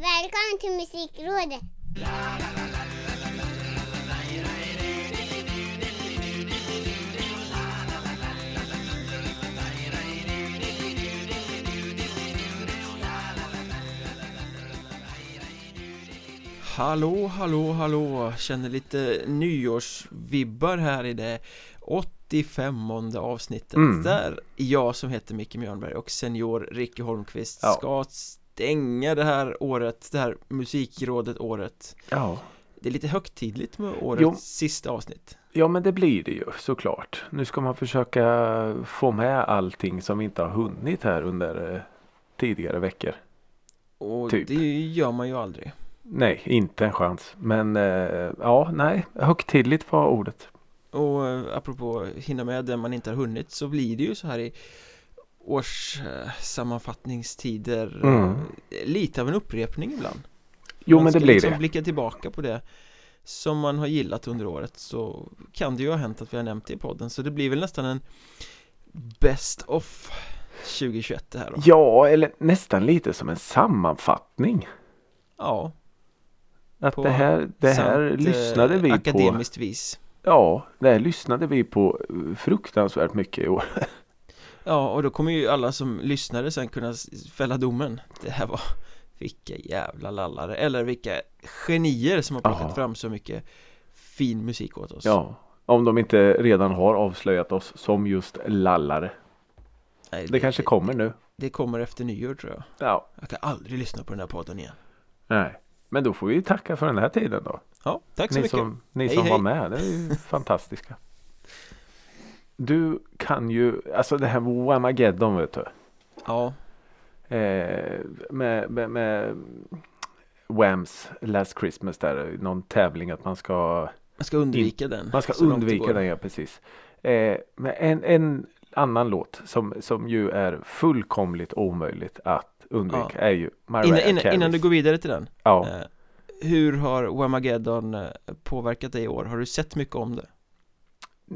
Välkommen till Musikrådet! Hallå, hallå, hallå! Känner lite nyårsvibbar här i det 85 avsnittet Mm. Där jag som heter Micke Mjörnberg och senior Ricky Holmqvist Ja. ska stänga det här året, det här musikrådet-året Ja. Det är lite högtidligt med årets Jo. sista avsnitt ja, men det blir det ju såklart. Nu ska man försöka få med allting som vi inte har hunnit här under eh, tidigare veckor. Och Typ. det gör man ju aldrig Nej, inte en chans. Men eh, ja, nej, högtidligt var ordet. Och eh, apropå hinna med det man inte har hunnit så blir det ju så här i årssammanfattningstider Mm. Lite av en upprepning ibland Jo, man men det blir liksom det. blicka tillbaka på det som man har gillat under året så kan det ju ha hänt att vi har nämnt det i podden så det blir väl nästan en Best of 2021 det här då Ja, eller nästan lite som en sammanfattning. Ja, Att på det här, det här sant, lyssnade eh, vi på. akademiskt vis Ja, det här lyssnade vi på eh, fruktansvärt mycket i år. Ja, och då kommer ju alla som lyssnade sen kunna fälla domen Det här var vilka jävla lallare Eller vilka genier som har plockat Ja. fram så mycket fin musik åt oss Ja, om de inte redan har avslöjat oss som just lallare. Nej, Det kanske kommer nu. Det kommer efter nyår tror jag Ja, Jag kan aldrig lyssna på den här podden igen nej. Men då får vi tacka för den här tiden då. Ja, tack så Ni mycket som, ni Hej, som hej. var med, det är ju fantastiska. Du kan ju, alltså det här Whamageddon vet du. Ja, Eh, med, med, med Whams Last Christmas där, någon tävling att man ska man ska undvika den Man ska undvika den ja, precis. Eh, men en, en annan låt som, som ju är fullkomligt omöjligt att undvika Ja. är ju Mariah Innan, innan, innan du går vidare till den Ja, eh, Hur har Whamageddon eh, påverkat dig i år? Har du sett mycket om det?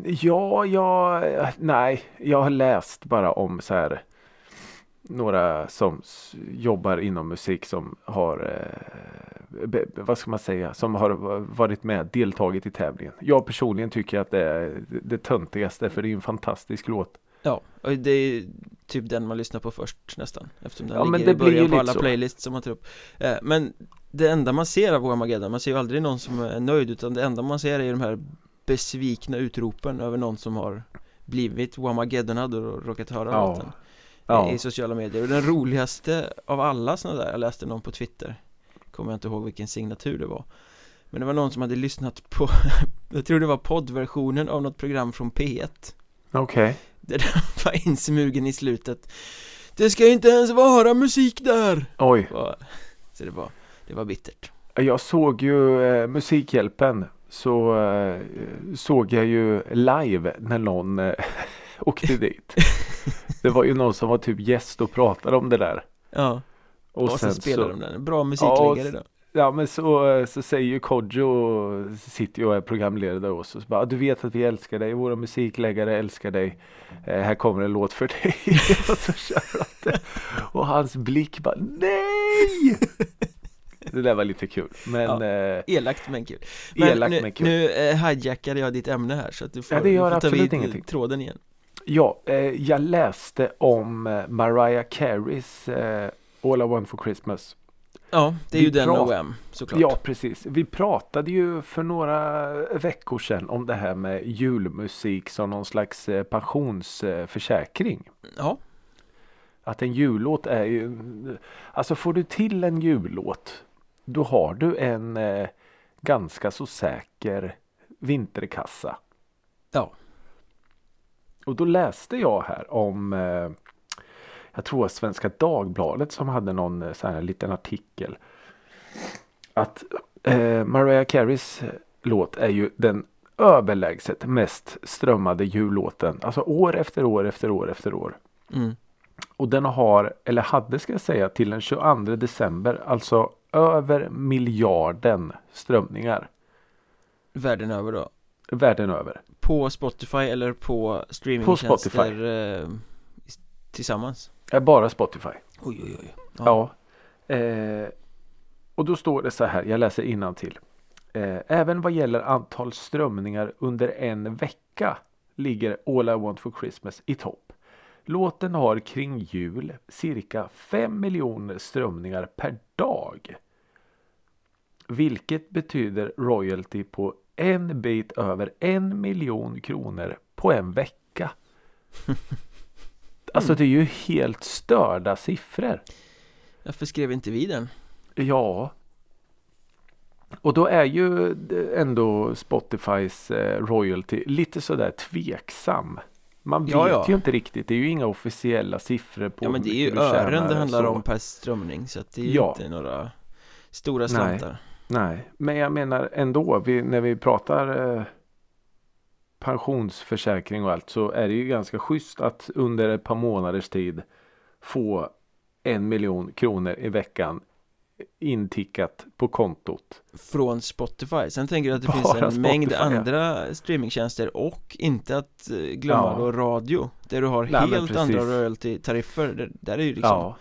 Ja, ja, nej, jag har läst bara om så här några som jobbar inom musik som har, eh, vad ska man säga, som har varit med, deltagit i tävlingen. Jag personligen tycker att det är det töntigaste för det är en fantastisk låt. Ja, och det är typ den man lyssnar på först nästan Eftersom den Ja, ligger i början på alla så. playlists som man tar upp eh, Men det enda man ser av Whamageddon, man ser ju aldrig någon som är nöjd Utan det enda man ser är de här besvikna utropen över någon som har blivit Whamageddonad och råkat höra Ja. låten Ja. i sociala medier Och den roligaste av alla sådana där, jag läste någon på Twitter Kommer jag inte ihåg vilken signatur det var Men det var någon som hade lyssnat på, jag tror det var poddversionen av något program från P1 Okej. där den var insmugen i slutet Det ska inte ens vara musik där! Oj. Så det var, det var bittert Jag såg ju eh, Musikhjälpen så eh, såg jag ju live när någon eh, åkte dit. Det var ju någon som var typ gäst och pratade om det där. Ja, och, Och, sen, sen spelade så, de den, bra musikläggare Ja, då ja men så, eh, så säger ju Kodjo, sitter ju och är programledare och så, så bara, du vet att vi älskar dig, våra musikläggare älskar dig. Eh, här kommer en låt för dig. och så kör han det. Och hans blick bara, nej! Det där var lite kul. Men eh, Elakt men kul Men Elakt nu, men kul. nu eh, hijackade jag ditt ämne här så att du får, Ja, det gör du får ta vid ingenting. tråden igen Ja, eh, jag läste om eh, Mariah Careys eh, All I Want For Christmas. Ja, det är Vi ju den Wham såklart Ja, precis. Vi pratade ju för några veckor sedan om det här med julmusik som någon slags pensionsförsäkring. ja, Att en jullåt är ju, alltså får du till en jullåt, då har du en eh, ganska så säker vinterkassa. Ja. Och då läste jag här om, eh, jag tror Svenska Dagbladet som hade någon eh, sån här liten artikel. Att eh, Mariah Careys eh, låt är ju den överlägset mest strömmade jullåten. Alltså år efter år efter år efter år. mm. Och den har, eller hade ska jag säga, till den 22 december, alltså över miljarden strömningar världen över då världen över. På Spotify eller på streamingtjänster eh, tillsammans? Är bara Spotify. Oj oj oj Ja. Eh, och då står det så här, jag läser innantill. Eh, även vad gäller antal strömningar under en vecka ligger All I Want For Christmas i topp. Låten har kring jul cirka 5 miljoner strömningar per dag. Vilket betyder royalty på en bit över en miljon kronor på en vecka. Alltså det är ju helt störda siffror. Varför skrev inte vi den? Ja. Och då är ju ändå Spotifys eh, royalty lite sådär tveksam. Man vet Ja, ja. ju inte riktigt. Det är ju inga officiella siffror på Ja men det är ju ören det handlar så. om per strömning så att det är ju Ja. inte några stora slantar Nej, men jag menar ändå. Vi, när vi pratar eh, pensionsförsäkring och allt så är det ju ganska schysst att under ett par månaders tid få en miljon kronor i veckan intickat på kontot. Från Spotify Sen tänker jag att det Bara finns en Spotify, mängd ja. andra streamingtjänster och inte att eh, glömma Ja. då radio Där du har Nej, helt andra royalty-tariffer där, där är ju liksom Ja,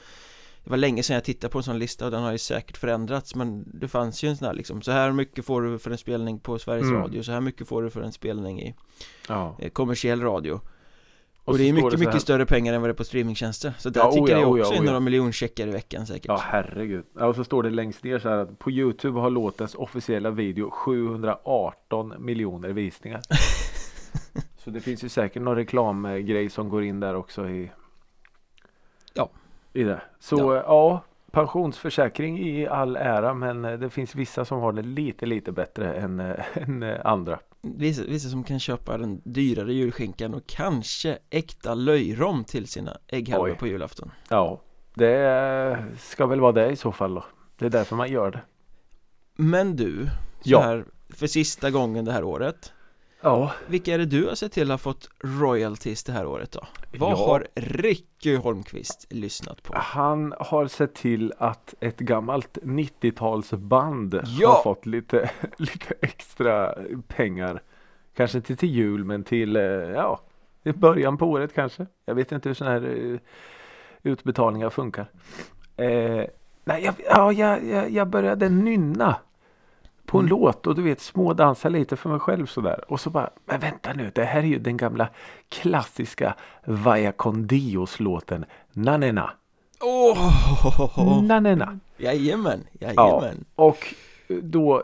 Det var länge sedan jag tittade på en sån lista och den har ju säkert förändrats men det fanns ju en sån här liksom Så här mycket får du för en spelning på Sveriges Mm. Radio Så här mycket får du för en spelning i ja. eh, kommersiell radio Och, så det är mycket, här- mycket större pengar än vad det är på streamingtjänster Så där Ja, tycker oja, jag oja, också är oja. några miljoncheckar i veckan säkert Ja herregud. Ja, och så står det längst ner så här att på Youtube har låtens officiella video 718 miljoner visningar. så det finns ju säkert någon reklamgrej som går in där också i. I det. Så Ja. ja. pensionsförsäkring i all ära men eh, det finns vissa som har det lite lite bättre än, eh, än eh, andra. Vissa, vissa som kan köpa den dyrare julskinkan och kanske äkta löjrom till sina ägghalvor på julafton Ja, det ska väl vara det i så fall då. Det är därför man gör det. Men du, så Ja. här för sista gången det här året Ja, Vilka är det du har sett till har fått royalties det här året då? Vad Ja. har Ricky Holmqvist lyssnat på? Han har sett till att ett gammalt 90-talsband Ja! har fått lite, lite extra pengar. Kanske inte till jul men till, eh, ja, i början på året kanske. Jag vet inte hur sådana här eh, utbetalningar funkar. Eh, nej, jag, ja, jag, jag, jag började nynna på en Mm. låt och du vet smådansa lite för mig själv sådär. Och så bara, men vänta nu, det här är ju den gamla klassiska Vaya con Dios låten Nanena. Åh! Nanena. Jajamän, Ja, jajamän och då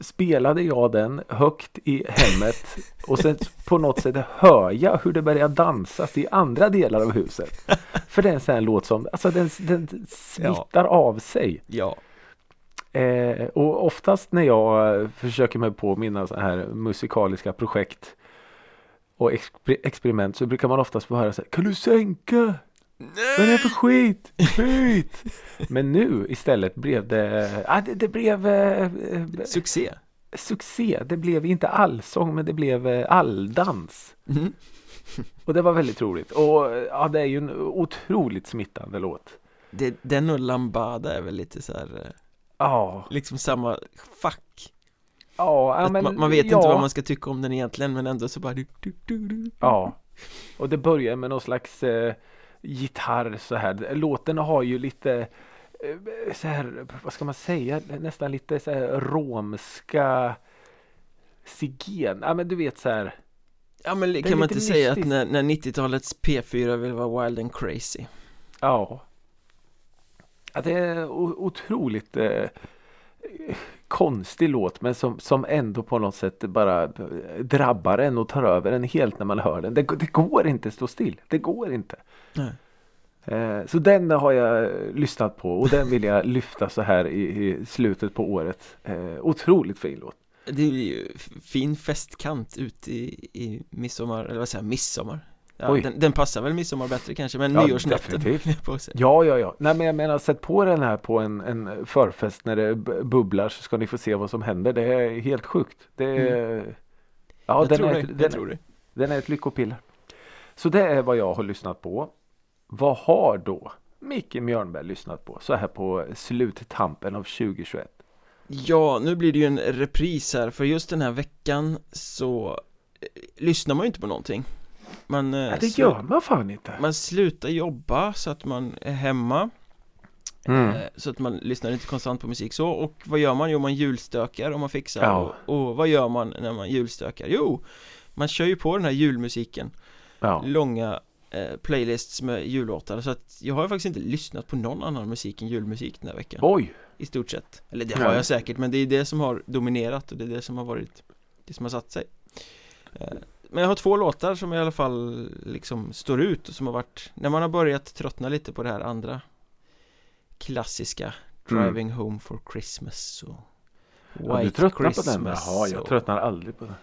spelade jag den högt i hemmet och sen på något sätt hör jag hur det börjar dansas i andra delar av huset. För det är en sån här låt som, alltså den, den smittar av sig. Ja, Eh, och oftast när jag eh, försöker mig på mina så här musikaliska projekt och exper- experiment så brukar man oftast få höra så här, Kan du sänka? Vad är det för skit? Skit! Men nu istället blev det, ah, det, det blev eh, eh, succé succé. Det blev inte allsång men det blev eh, alldans. mm. Och det var väldigt roligt. Och eh, ja, det är ju en otroligt smittande låt. det, Den och Lambada är väl lite så här eh, Ja, Liksom samma fack ja, ja men, man, man vet ja. inte vad man ska tycka om den egentligen men ändå så bara du, du, du, du. Ja. Och det börjar med någon slags eh, gitarr så här. Låten har ju lite eh, så här, vad ska man säga, nästan lite så här romska zigen. Ja men du vet så här. Ja men kan man inte säga att mystiskt. när, när 90-talets P4 vill vara wild and crazy Ja. Ja det är o- otroligt eh, konstig låt men som, som ändå på något sätt bara drabbar en och tar över en helt när man hör den. Det, det går inte stå still. Det går inte. Nej. Eh, Så den har jag lyssnat på och den vill jag lyfta så här i, slutet på året. Eh, otroligt fin låt. Det är ju fin festkant ute i, i midsommar, eller vad säger jag, midsommar ja, den, den passar väl midsommar bättre kanske, men Ja, nyårsnatten. Ja, ja, ja. Nej, men jag menar sätt på den här på en, en förfest när det bubblar så ska ni få se vad som händer. Det är helt sjukt. Det är, ja, Mm. jag den, tror är det, jag den, tror det den är ett lyckopiller. Så det är vad jag har lyssnat på. Vad har då Micke Mjörnberg lyssnat på så här på sluttampen av 2021? Ja, nu blir det ju en repris här, för just den här veckan så eh, lyssnar man ju inte på någonting Man, eh, Ja, det gör man fan inte. man slutar jobba så att man är hemma Mm. Eh, Så att man lyssnar inte konstant på musik så Och vad gör man? Jo man julstökar och man fixar Ja. och, och vad gör man när man julstökar? Jo Man kör ju på den här julmusiken Ja. Långa eh, playlists med jullåtar Så att jag har ju faktiskt inte lyssnat på någon annan musik än julmusik den här veckan Oj! I stort sett Eller det har Nej. jag säkert men det är det som har dominerat och det är det som har varit Det som har satt sig Eh, Men jag har två låtar som i alla fall liksom står ut och som har varit När man har börjat tröttna lite på det här andra Klassiska Mm. Driving Home for Christmas och Ja, du tröttnar på den? Christmas Jaha, jag tröttnar aldrig på den.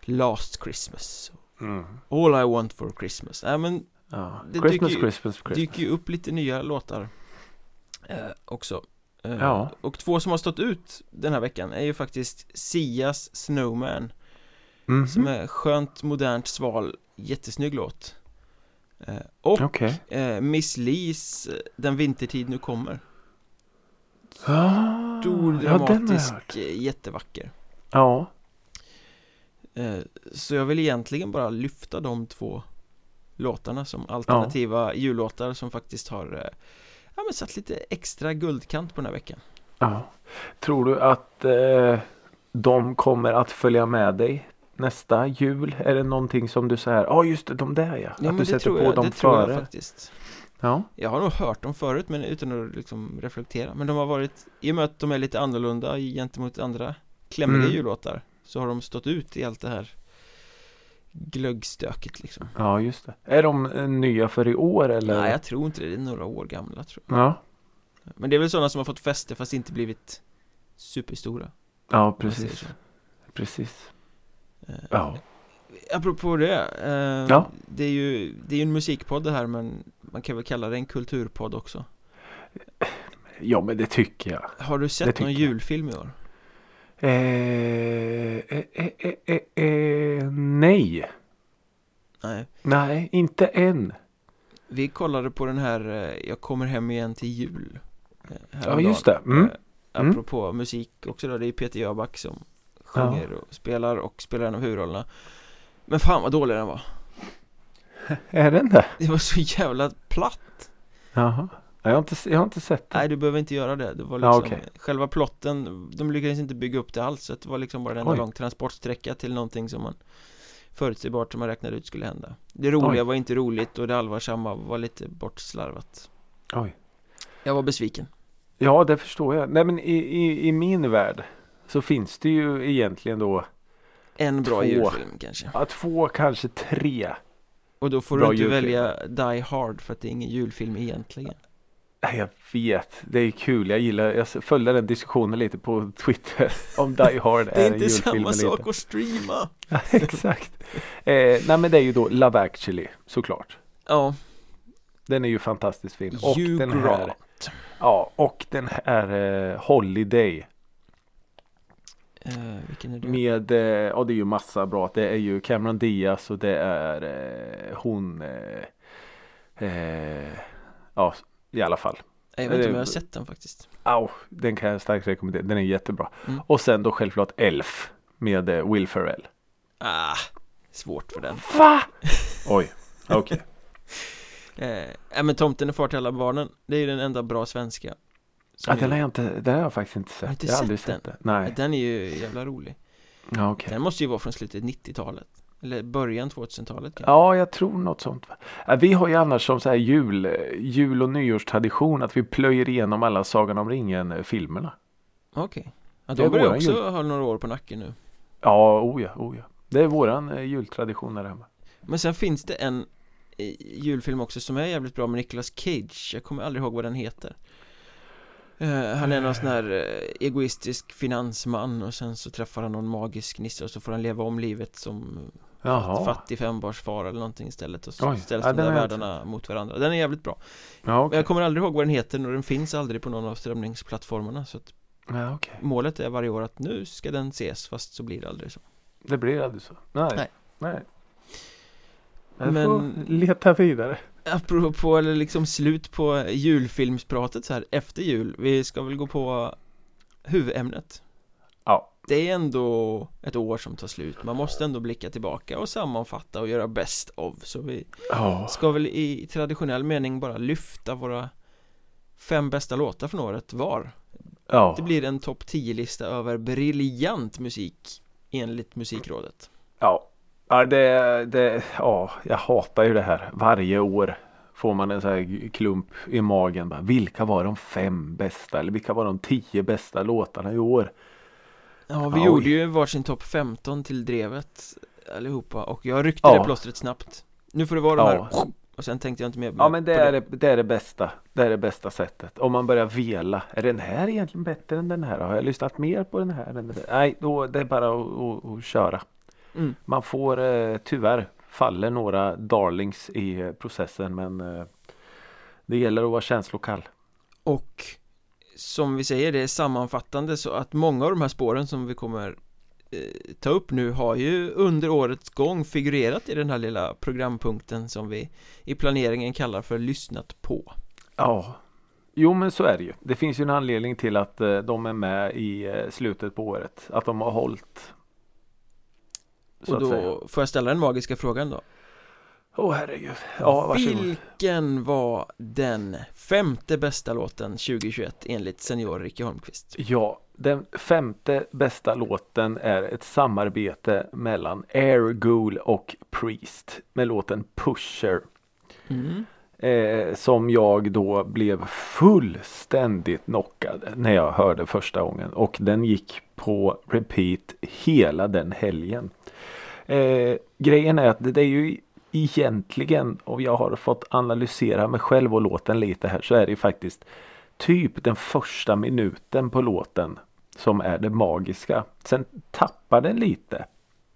Last Christmas Mm. All I Want for Christmas Nej men Ja. Det Christmas, dyker Christmas, Christmas. dyker ju upp lite nya låtar eh, också eh, Ja. Och två som har stått ut den här veckan är ju faktiskt Sias Snowman Mhm. Som är skönt, modernt, sval, jättesnygg låt eh, Och Okej. eh, Miss Lis eh, Den vintertid nu kommer Ah, Stor, ja, jag dramatisk, eh, jättevacker Ja. Så jag vill egentligen bara lyfta de två låtarna som alternativa jullåtar som faktiskt har Ja men satt lite extra guldkant på den här veckan ja. Tror du att eh, de kommer att följa med dig nästa jul? Är det någonting som du säger? Ja, just det, de där ja. Ja att du sätter tror på jag, dem det tror före? jag faktiskt Ja. Jag har nog hört dem förut men utan att liksom reflektera Men de har varit, i och med att de är lite annorlunda gentemot andra klämmiga Mm. jullåtar Så har de stått ut i allt det här glöggstöket liksom ja, just det. Är de eh, nya för i år eller? Nej jag tror inte det, det är några år gamla tror jag Ja. Men det är väl sådana som har fått fäste fast inte blivit superstora Ja, precis. Precis. Eh, Ja. Apropå det, eh, Ja. det är ju det är ju en musikpodd det här men man kan väl kalla det en kulturpodd också Ja, men det tycker jag. Har du sett någon jag. julfilm i år? Eh, eh, eh, eh, eh, eh, nej. Nej Nej, inte än. Vi kollade på den här eh, Jag kommer hem igen till jul eh, Ja, just det. Mm. Eh, Apropå musik också då, det är Peter Jöback som sjunger och spelar och spelar en av huvudrollerna Men fan vad dålig den var Är den det? Det var så jävla platt Jaha. Jag har inte, jag har inte sett den. Nej du behöver inte göra det, det var Ja, liksom okej. Själva plotten, de lyckades inte bygga upp det alls så Det var liksom bara en Oj. lång transportsträcka till någonting som man Förutsägbart som man räknade ut skulle hända Det roliga Oj. var inte roligt och det allvarsamma var lite bortslarvat Oj. Jag var besviken Ja, det förstår jag. Nej, men i, i, i min värld så finns det ju egentligen då En bra Två. julfilm kanske ja, två, kanske tre. Och då får du inte julfilm. välja Die Hard för att det är ingen julfilm egentligen Nej, jag vet. Det är kul. Jag gillar, jag följde den diskussionen lite på Twitter. Om Die Hard Det är en inte julfilm samma eller sak inte. att streama Ja, Exakt. Eh, nej, men det är ju då Love actually, såklart. Ja, Den är ju fantastiskt fin. Och Hugh den här, Grant ja, och den här eh, Holiday. Eh, Vilken är det? Med, eh, ja det är ju massa bra. Det är ju Cameron Diaz och det är eh, hon. Eh, eh, ja, i alla fall. Jag vet inte om jag har sett den faktiskt Au, den kan jag starkt rekommendera. Den är jättebra. Mm. Och sen då självklart Elf med eh, Will Ferrell. Ah, svårt för den Va? Oj, okej. eh, Nej men Tomten är far till alla barnen Det är ju den enda bra svenska Ja, den har jag inte, den har jag faktiskt inte Har du sett. inte jag har aldrig sett sett den. Nej, Den är ju jävla rolig ja, okej. Den måste ju vara från slutet 90-talet Eller början 2000-talet kanske Ja, jag tror något sånt. Ja, Vi har ju annars som så här jul, jul och nyårstradition att vi plöjer igenom alla Sagan om ringen-filmerna. Okej ja, Det är De börjar också jul. ha några år på nacken nu Ja, oh ja, oh ja. Det är våran eh, jultradition där hemma. Men sen finns det en eh, julfilm också som är jävligt bra med Nicolas Cage Jag kommer aldrig ihåg vad den heter Han är någon sån här eh, egoistisk finansman och sen så träffar han någon magisk nisse och så får han leva om livet som Jaha. fattig fembarnsfar eller någonting istället och så Oj, ställs ja, de där jag inte världarna mot varandra Den är jävligt bra Ja, Men okej. jag kommer aldrig ihåg vad den heter och den finns aldrig på någon av strömningsplattformarna så att Ja, okej. målet är varje år att nu ska den ses fast så blir det aldrig så Det blir aldrig så. Nej. Nej. Nej. Jag Men- får leta vidare. Apropå eller liksom slut på julfilmspratet så här efter jul Vi ska väl gå på huvudämnet Ja. Det är ändå ett år som tar slut Man måste ändå blicka tillbaka och sammanfatta och göra bäst av Så vi Ja. ska väl i traditionell mening bara lyfta våra fem bästa låtar från året var Ja, Det blir en topp 10-lista över briljant musik enligt musikrådet ja. Ja, det, det, ja, jag hatar ju det här. Varje år får man en sån här klump i magen. Bara, vilka var de fem bästa eller vilka var de tio bästa låtarna i år? Ja, vi Oj. gjorde ju varsin topp 15 till drevet allihopa och jag ryckte Ja. det plåstret snabbt Nu får det vara de Ja. här och sen tänkte jag inte mer Ja men det är det, det är det bästa. Det är det bästa sättet. Om man börjar vela. Är den här egentligen bättre än den här? Har jag lyssnat mer på den här? än den där? Nej, då det är bara att, att, att köra. Mm. Man får eh, tyvärr faller några darlings i eh, processen men eh, det gäller att vara känslokall. Och som vi säger, det är sammanfattande så att många av de här spåren som vi kommer eh, ta upp nu har ju under årets gång figurerat i den här lilla programpunkten som vi i planeringen kallar för lyssnat på Ja. Jo men så är det ju. Det finns ju en anledning till att eh, de är med i slutet på året. Att de har hållit. Så Och att säga. då får jag ställa den magiska frågan då Åh herregud. Ja varsågod. Vilken var den femte bästa låten 2021 enligt senior Ricky Holmqvist? Ja, den femte bästa låten är ett samarbete mellan Air Ghoul och Priest med låten Pusher. Mm. Eh, som jag då blev fullständigt knockad när jag hörde första gången och den gick på repeat hela den helgen. Eh, grejen är att det är ju egentligen, och jag har fått analysera mig själv och låten lite här, så är det ju faktiskt typ den första minuten på låten som är det magiska. Sen tappar den lite.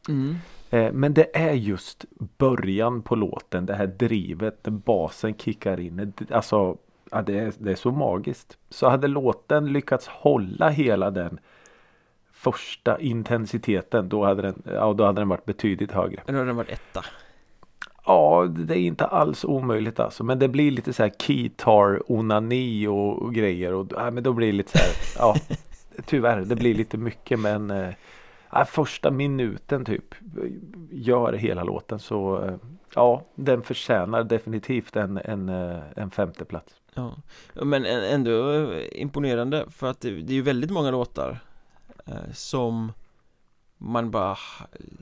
Mm. Eh, Men det är just början på låten, det här drivet när basen kickar in. Alltså, ja, det, är, det är så magiskt. Så hade låten lyckats hålla hela den första intensiteten, då hade den, ja, då hade den varit betydligt högre. Nu har den varit etta Ja, det är inte alls omöjligt alltså. Men det blir lite så här keytar, onani och, och grejer. Och, ja, men då blir det lite så här, ja, tyvärr, det blir lite mycket. Men eh, ja, första minuten typ gör hela låten så eh, ja, den förtjänar definitivt en, en, eh, en femteplats. Ja, men ändå eh, imponerande för att det, är ju väldigt många låtar som man bara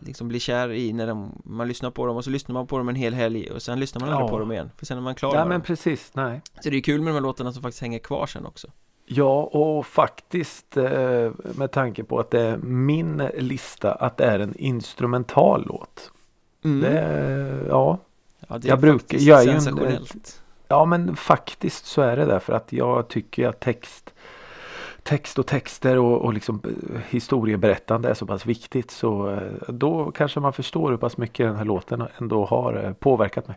liksom blir kär i när de, man lyssnar på dem och så lyssnar man på dem en hel helg och sen lyssnar man aldrig Ja. på dem igen för sen är man klar Ja men dem. precis, nej. Så det är kul med de här låtarna som faktiskt hänger kvar sen också Ja och faktiskt eh, med tanke på att det är min lista att det är en instrumental låt. mm. Det, ja, Ja, det jag brukar- jag är ju en- Ja men faktiskt så är det därför att jag tycker att text Text och texter och, och liksom eh, historieberättande är så pass viktigt så eh, då kanske man förstår hur pass mycket den här låten ändå har påverkat mig.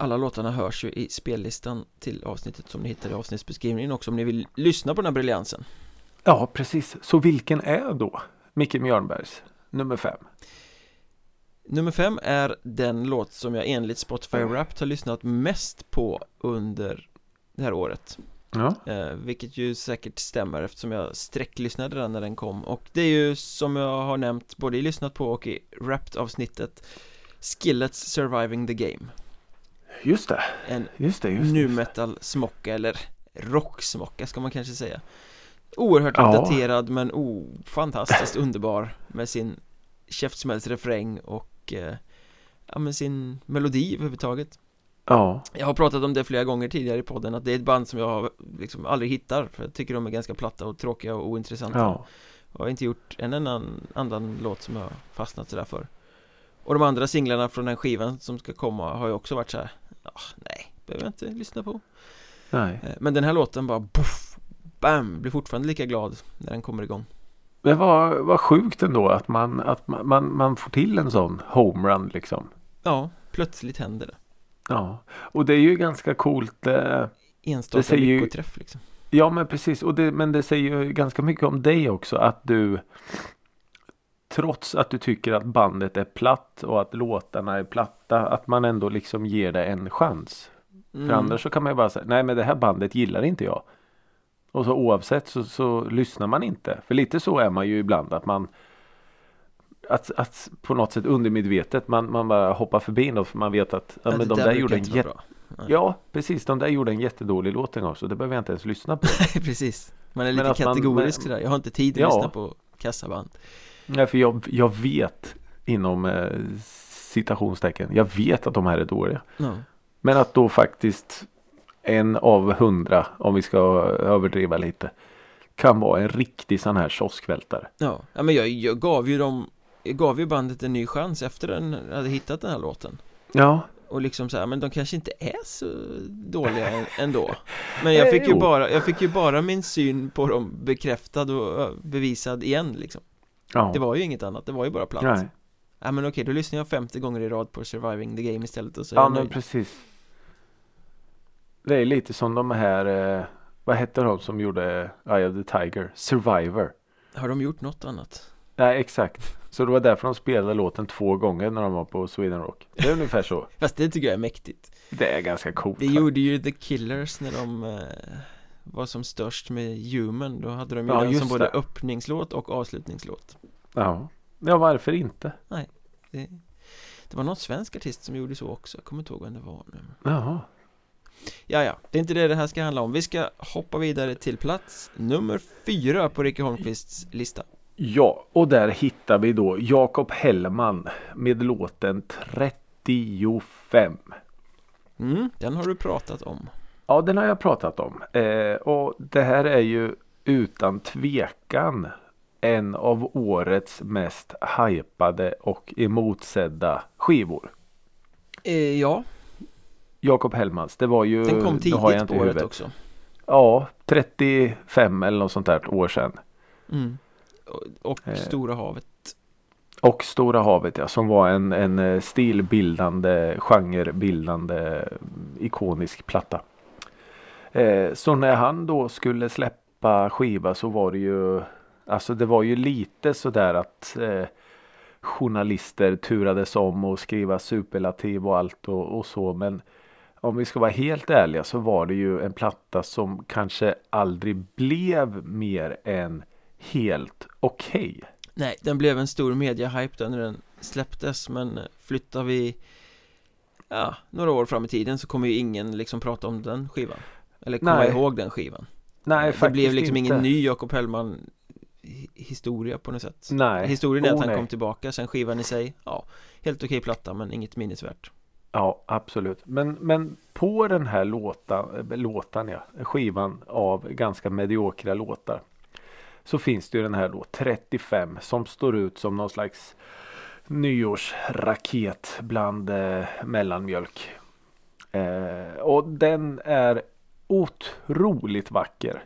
Alla låtarna hörs ju i spellistan till avsnittet som ni hittar i avsnittsbeskrivningen också om ni vill lyssna på den här briljansen. Ja precis, så vilken är då Micke Mjörnbergs nummer fem? Nummer fem är den låt som jag enligt Spotify Wrapped har lyssnat mest på under det här året. Ja, eh, Vilket ju säkert stämmer eftersom jag sträcklyssnade den när den kom. Och det är ju som jag har nämnt både i lyssnat på och i Wrapped-avsnittet Skillets Surviving the Game just det, En just det, just nu metal smocka eller rocksmocka ska man kanske säga. Oerhört Ja. daterad men oh, fantastiskt underbar med sin käftsmällsrefräng och eh, ja men sin melodi överhuvudtaget. Ja, Jag har pratat om det flera gånger tidigare i podden att det är ett band som jag liksom aldrig hittar för jag tycker de är ganska platta och tråkiga och ointressanta. Ja, och har inte gjort en annan, annan låt som jag fastnat sådär för. Och de andra singlarna från den skivan som ska komma har ju också varit så här. Ah, nej, behöver jag inte lyssna på nej. Eh, Men den här låten bara boff, bam, blir fortfarande lika glad när den kommer igång Men vad, vad sjukt ändå att man, att man, man, man får till en sån homerun liksom. Ja, plötsligt händer det Ja, och det är ju ganska coolt. Eh, Enstaka säger ju- lyckoträff liksom Ja men precis och det, men det säger ju ganska mycket om dig också att du Trots att du tycker att bandet är platt och att låtarna är platta att man ändå liksom ger det en chans. För Mm. annars så kan man ju bara säga nej men det här bandet gillar inte jag. Och så oavsett så, så lyssnar man inte. För lite så är man ju ibland att man att, att på något sätt undermedvetet man, man bara hoppar förbi något för man vet att ja, men de där gjorde en jätte. Ja, precis. De där gjorde en jättedålig låt en gång så det behöver jag inte ens lyssna på. Precis Man är Men lite man- kategorisk men- sådär, jag har inte tid att Ja. lyssna på kassaband Nej, för jag, jag vet inom eh, citationstecken. Jag vet att de här är dåliga. Ja, Men att då faktiskt en av hundra, om vi ska överdriva lite, kan vara en riktig sån här kioskvältare. ja. ja men jag, jag gav ju dem Jag gav ju bandet en ny chans efter den hade hittat den här låten Ja, Och liksom så här, men de kanske inte är så dåliga ändå Men jag fick ju bara, jag fick ju bara min syn på dem bekräftad och bevisad igen liksom ja. Det var ju inget annat, det var ju bara platt Nej. Ja men okej, då lyssnar jag 50 gånger i rad på Surviving the Game istället och så är Ja jag men nöjd. precis. Det är lite som de här, eh, vad hette de som gjorde Eye of the Tiger? Survivor. Har de gjort något annat? Nej exakt. Så det var därför de spelade låten två gånger när de var på Sweden Rock. Det är ungefär så. Fast det tycker jag är mäktigt Det är ganska coolt. Det gjorde ju The Killers när de eh, var som störst med Human Då hade de ju Ja, den som både det. öppningslåt och avslutningslåt Ja. ja, varför inte? det, det var någon svensk artist som gjorde så också, jag kommer inte ihåg vem det var nu Jaha. Ja, ja, det är inte det det här ska handla om Vi ska hoppa vidare till plats nummer fyra på Ricky Holmqvists lista Ja, och där hittar vi då Jakob Hellman med låten 35. mm, Den har du pratat om Ja, den har jag pratat om. Eh, och det här är ju utan tvekan en av årets mest hypade och emotsedda skivor. eh, Ja, Jakob Hellmans, det var ju... den kom tidigt har jag på inte året huvudet. också Ja, 35 eller något sånt där år sedan. mm. Och, och Eh. Stora havet Och Stora havet ja, som var en, en eh, stilbildande, genrebildande, ikonisk platta. Eh, så när han då skulle släppa skiva så var det ju Alltså det var ju lite sådär att eh, Journalister turades om och skriva superlativ och allt och, och så men Om vi ska vara helt ärliga så var det ju en platta som kanske aldrig blev mer än helt okej. Nej, den blev en stor mediahype då när den släpptes men flyttar vi Ja, några år fram i tiden så kommer ju ingen liksom prata om den skivan eller komma Nej. ihåg den skivan Nej Det blev liksom inte. ingen ny Jakob Hellman hi- historia på något sätt Nej. Historien är att Oh, han nej. kom tillbaka, sen skivan i sig, ja Helt okej platta men inget minnesvärt Ja absolut. Men, men på den här låtan, äh, låtan ja, skivan av ganska mediokra låtar. Så finns det ju den här då 35 som står ut som någon slags nyårsraket bland eh, mellanmjölk. Eh, och den är otroligt vacker.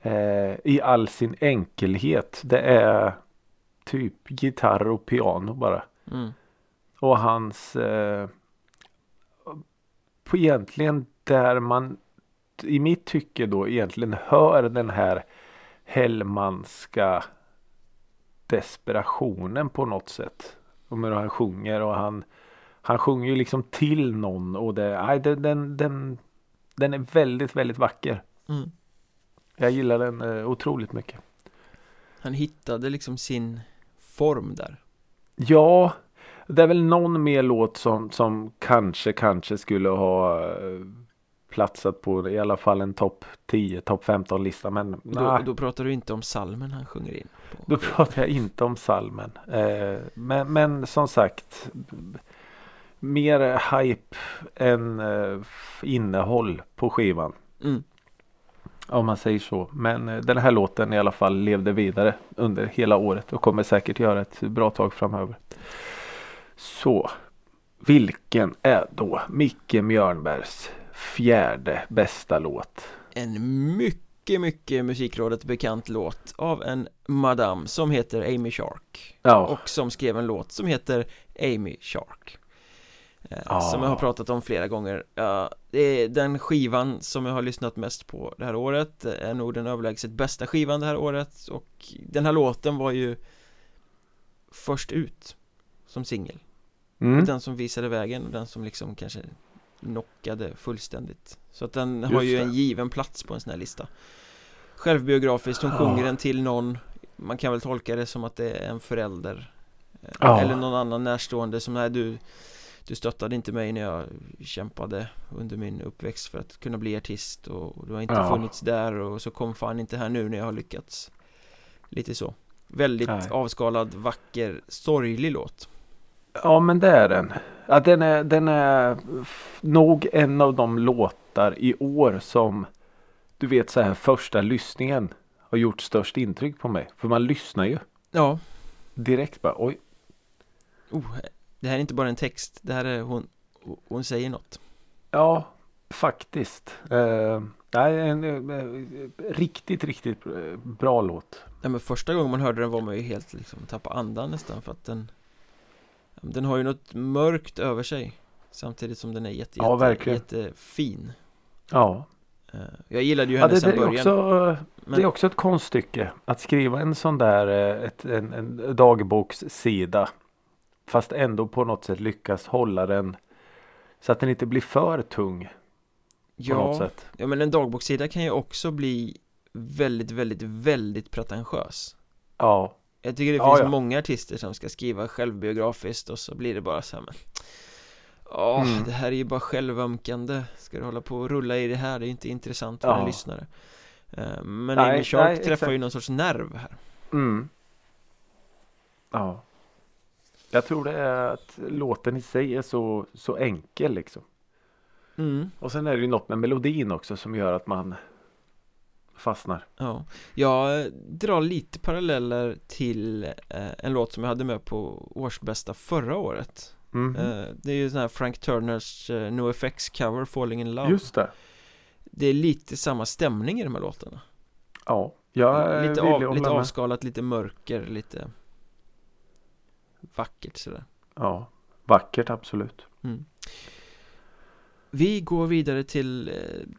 Eh, I all sin enkelhet. Det är typ gitarr och piano bara. mm. Och hans eh, på egentligen där man i mitt tycke då egentligen hör den här Hellmanska desperationen på något sätt. Om hur han sjunger och han han sjunger ju liksom till någon och det, nej, den, den, den, den är väldigt, väldigt vacker. Mm. Jag gillar den eh, otroligt mycket. Han hittade liksom sin form där Ja, det är väl någon mer låt som, som kanske, kanske skulle ha eh, platsat på i alla fall en topp 10, topp 15 lista. Men då, då pratar du inte om salmen han sjunger in på. då pratar jag inte om salmen. Eh, men, men som sagt, mer hype än eh, innehåll på skivan. mm. Om man säger så. Men eh, den här låten i alla fall levde vidare under hela året och kommer säkert göra ett bra tag framöver. Så vilken är då Micke Mjörnbergs fjärde bästa låt? En mycket, mycket musikrådet bekant låt av en madam som heter Amy Shark Ja, och som skrev en låt som heter Amy Shark Ja. Som jag har pratat om flera gånger ja, Det är den skivan som jag har lyssnat mest på det här året Det är nog den överlägset bästa skivan det här året och den här låten var ju först ut som singel mm. Den som visade vägen och den som liksom kanske knockade fullständigt Så att den har Just ju det. en given plats på en sån här lista Självbiografiskt, hon sjunger den till någon Man kan väl tolka det som att det är en förälder eh, Ja. Eller någon annan närstående som, nej du Du stöttade inte mig när jag kämpade under min uppväxt för att kunna bli artist och du har inte Ja. funnits där och så kom fan inte här nu när jag har lyckats Lite så Väldigt Nej. avskalad, vacker, sorglig låt Ja men det är den. Ja, den, är, den är nog en av de låtar i år som du vet så här första lyssningen har gjort störst intryck på mig. För man lyssnar ju Ja, direkt bara oj. oh, det här är inte bara en text, det här är hon Hon säger något Ja faktiskt. Eh, nej, en, eh, riktigt riktigt eh, bra låt. Nej men första gången man hörde den var man ju helt liksom tappa andan nästan för att den Den har ju något mörkt över sig Samtidigt som den är jätte, Ja, jätte, verkligen. jättefin Ja. Eh, Jag gillade ju ja henne det, sen det, är början också, men, det är också ett konststycke. Att skriva en sån där ett, en, en dagbokssida. Fast ändå på något sätt lyckas hålla den så att den inte blir för tung. På något ja, sätt. ja men en dagbokssida kan ju också bli väldigt, väldigt, väldigt pretentiös Ja. Jag tycker det Ja, finns ja. många artister som ska skriva självbiografiskt och så blir det bara så här men Åh, Mm. det här är ju bara självömkande Ska du hålla på och rulla i det här? Det är inte intressant för Ja. en lyssnare Eh, Men Nej, Amy Shark nej, träffar exakt. ju någon sorts nerv här Mm. Ja. Jag tror det är att låten i sig är så, så enkel liksom. mm. Och sen är det ju något med melodin också som gör att man fastnar. Ja, jag drar lite paralleller till eh, en låt som jag hade med på årsbästa förra året eh, Det är ju sån här Frank Turners eh, No Effects cover Falling in Love Just det. Det är lite samma stämning i de här låtarna Ja. Jag Lite, av, lite avskalat, lite mörker, lite vackert sådär Ja. Vackert absolut. mm. Vi går vidare till eh,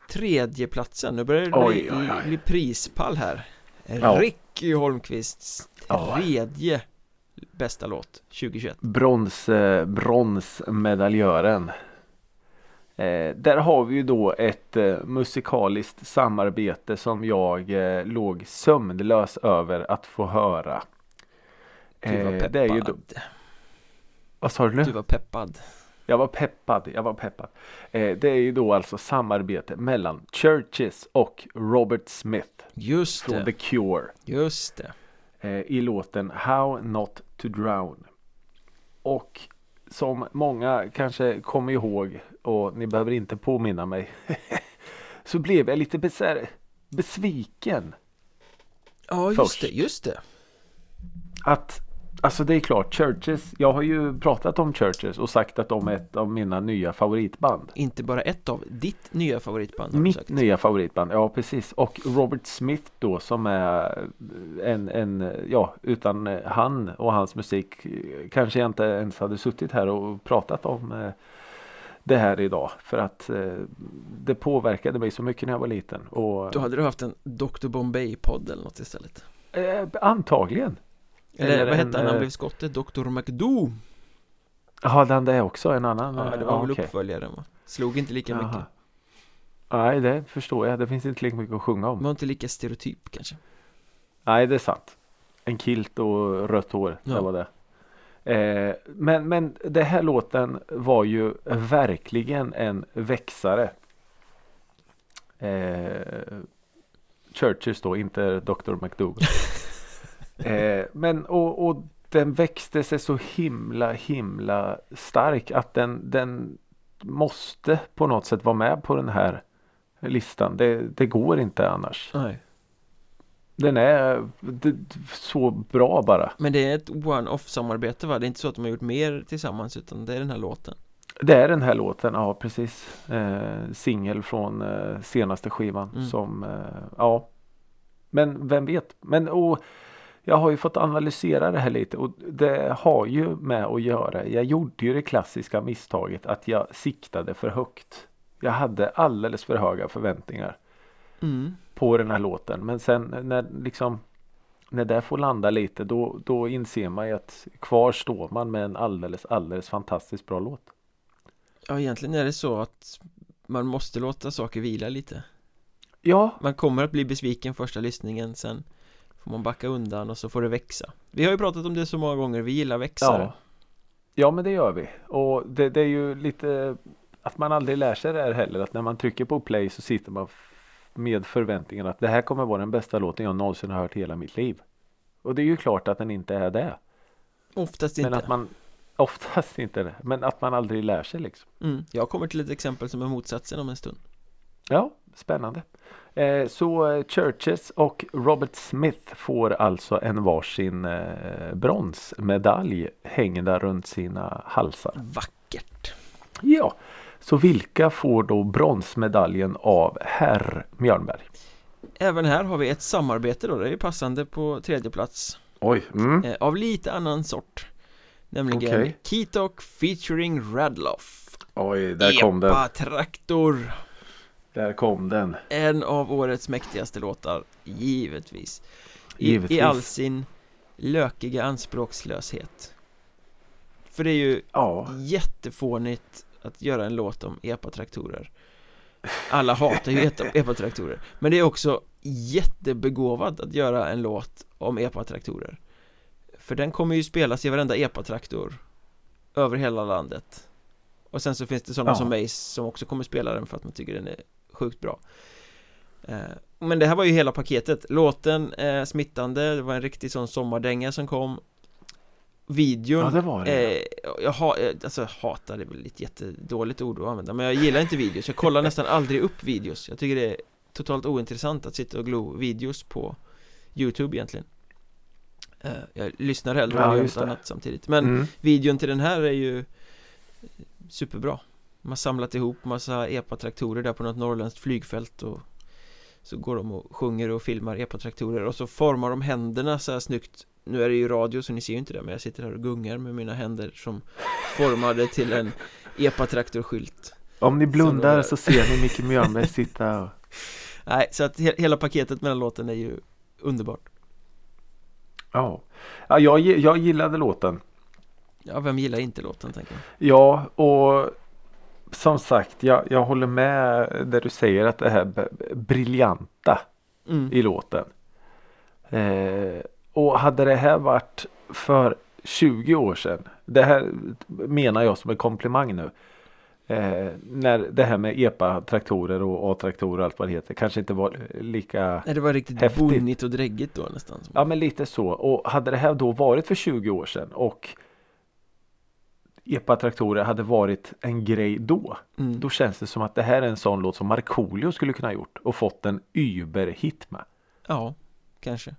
tredje platsen. Nu börjar det Oj, bli, oj, oj. bli prispall här Ja. Ricky Holmqvists Ja. tredje bästa låt 2021 Brons, eh, bronsmedaljören. Eh, där har vi ju då ett eh, musikaliskt samarbete som jag eh, låg sömnlös över att få höra. Du var Eh, peppad det är ju då, vad sa du nu? Du var peppad Jag var peppad, jag var peppad. Eh, det är ju då alltså samarbete mellan Churches och Robert Smith Just från det, The Cure. just det eh, i låten How Not To Drown. Och som många kanske kommer ihåg och ni behöver inte påminna mig så blev jag lite besär, besviken. Ja just Först. det, just det Att Alltså det är klart, Churches, jag har ju pratat om Churches och sagt att de är ett av mina nya favoritband. Inte bara ett av ditt nya favoritband har du Mitt sagt. nya favoritband, ja precis. Och Robert Smith då som är en, en, ja utan han och hans musik kanske jag inte ens hade suttit här och pratat om eh, det här idag. För att eh, det påverkade mig så mycket när jag var liten. Och, Då hade du haft en Dr Bombay-podd eller något istället eh, antagligen. Eller, Eller vad hette han, han eh, blev skottet? Dr McDo Ja, den det är också en annan. Ja, eh, det var väl okej. uppföljaren va? Slog inte lika Jaha. mycket Nej, det förstår jag. Det finns inte lika mycket att sjunga om. Var inte lika stereotyp kanske Nej, det är sant. En kilt och rött hår, Ja. det var det. Eh, men, men det här låten var ju verkligen en växare. Eh, Churches då, inte Dr. McDougall. eh, men och, och den växte sig så himla himla stark att den, den måste på något sätt vara med på den här listan. Det, det går inte annars. Nej Den är det, så bra bara. Men det är ett one-off samarbete va? Det är inte så att de har gjort mer tillsammans utan det är den här låten Det är den här låten, ja precis. Eh, Singel från eh, senaste skivan Mm. som, eh, ja. Men vem vet. Men och jag har ju fått analysera det här lite och det har ju med att göra. Jag gjorde ju det klassiska misstaget att jag siktade för högt. Jag hade alldeles för höga förväntningar mm. på den här låten. Men sen när liksom när det får landa lite då, då inser man ju att kvar står man med en alldeles, alldeles fantastiskt bra låt. Ja egentligen är det så att man måste låta saker vila lite Ja, Man kommer att bli besviken första lyssningen sen Får man backa undan och så får det växa Vi har ju pratat om det så många gånger, vi gillar växare ja. Ja men det gör vi. Och det, det är ju lite att man aldrig lär sig det här heller. Att när man trycker på play så sitter man med förväntningen att det här kommer vara den bästa låten jag någonsin har hört i hela mitt liv. Och det är ju klart att den inte är det. Oftast Men inte att man oftast inte det. Men att man aldrig lär sig liksom. mm. Jag kommer till ett exempel som är motsatsen om en stund Ja, spännande. Eh, så eh, Churches och Robert Smith får alltså en varsin eh, bronsmedalj hängda runt sina halsar. Vackert Ja, så vilka får då bronsmedaljen av herr Mjörnberg? Även här har vi ett samarbete då, det är ju passande på tredje plats Oj, mm. eh, Av lite annan sort Nämligen Okej. Ketok featuring Radloff Oj, där kom den. Epa-traktor Där kom den. En av årets mäktigaste låtar, givetvis. I, Givetvis. I all sin lökiga anspråkslöshet. För det är ju Ja, jättefånigt att göra en låt om epatraktorer. Alla hatar ju epa- epatraktorer. Men det är också jättebegåvat att göra en låt om epatraktorer. För den kommer ju spelas i varenda epatraktor Över hela landet. Och sen så finns det sådana Ja. som mig som också kommer spela den för att man tycker den är sjukt bra. Eh, Men det här var ju hela paketet. Låten är smittande, det var en riktig sån sommardänga som kom. Videon ja det var det. Eh, jag ha, eh, alltså hatar det är väl ett jättedåligt ord att använda Men jag gillar inte videos, jag kollar nästan aldrig upp videos. Jag tycker det är totalt ointressant att sitta och glo videos på Youtube egentligen. Eh, Jag lyssnar hellre Ja, och gör något annat samtidigt. Men Mm. videon till den här är ju superbra Man samlat ihop massa epatraktorer där på något norrländskt flygfält och Så går de och sjunger och filmar epatraktorer och så formar de händerna så här snyggt. Nu är det ju radio så ni ser ju inte det men jag sitter här och gungar med mina händer som formade till en epatraktorskylt. Om ni blundar Så- ser ni Micke Mjörnberg sitta och... Nej, så att he hela paketet med den låten är ju underbart. Ja, ja jag, jag gillade låten. Ja, vem gillar inte låten tänker jag? Ja, och som sagt, jag, jag håller med där du säger att det här briljanta mm. i låten. Eh, och hade det här varit för 20 år sedan. Det här menar jag som en komplimang nu. Eh, när det här med EPA-traktorer och A-traktorer och allt vad det heter kanske inte var lika Nej, det var riktigt Häftigt. bonnigt och dräggigt då nästan Ja men lite så. Och hade det här då varit för 20 år sedan och EPA-traktorer hade varit en grej då. mm. Då känns det som att det här är en sån låt som Markoolio skulle kunna ha gjort och fått en überhit med. Ja, kanske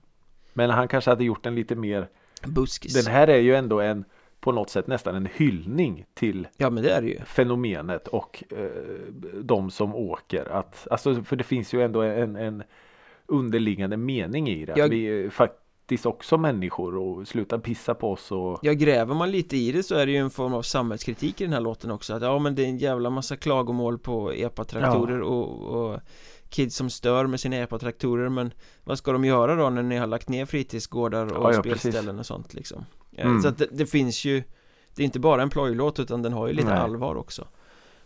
Men han kanske hade gjort den lite mer. Buskis Den här är ju ändå en på något sätt nästan en hyllning till Ja, men det är det ju fenomenet och eh, de som åker. Att, alltså, för det finns ju ändå en, en underliggande mening i det. Jag- Vi är faktiskt också människor och sluta pissa på oss och Ja, gräver man lite i det så är det ju en form av samhällskritik i den här låten också Att ja, men det är en jävla massa klagomål på epatraktorer och, och kids som stör med sina epatraktorer Men vad ska de göra då när ni har lagt ner fritidsgårdar och Ja, ja, spelställen precis. och sånt liksom Eh, Mm. Så att det, det finns ju Det är inte bara en plojlåt utan den har ju lite Nej. allvar också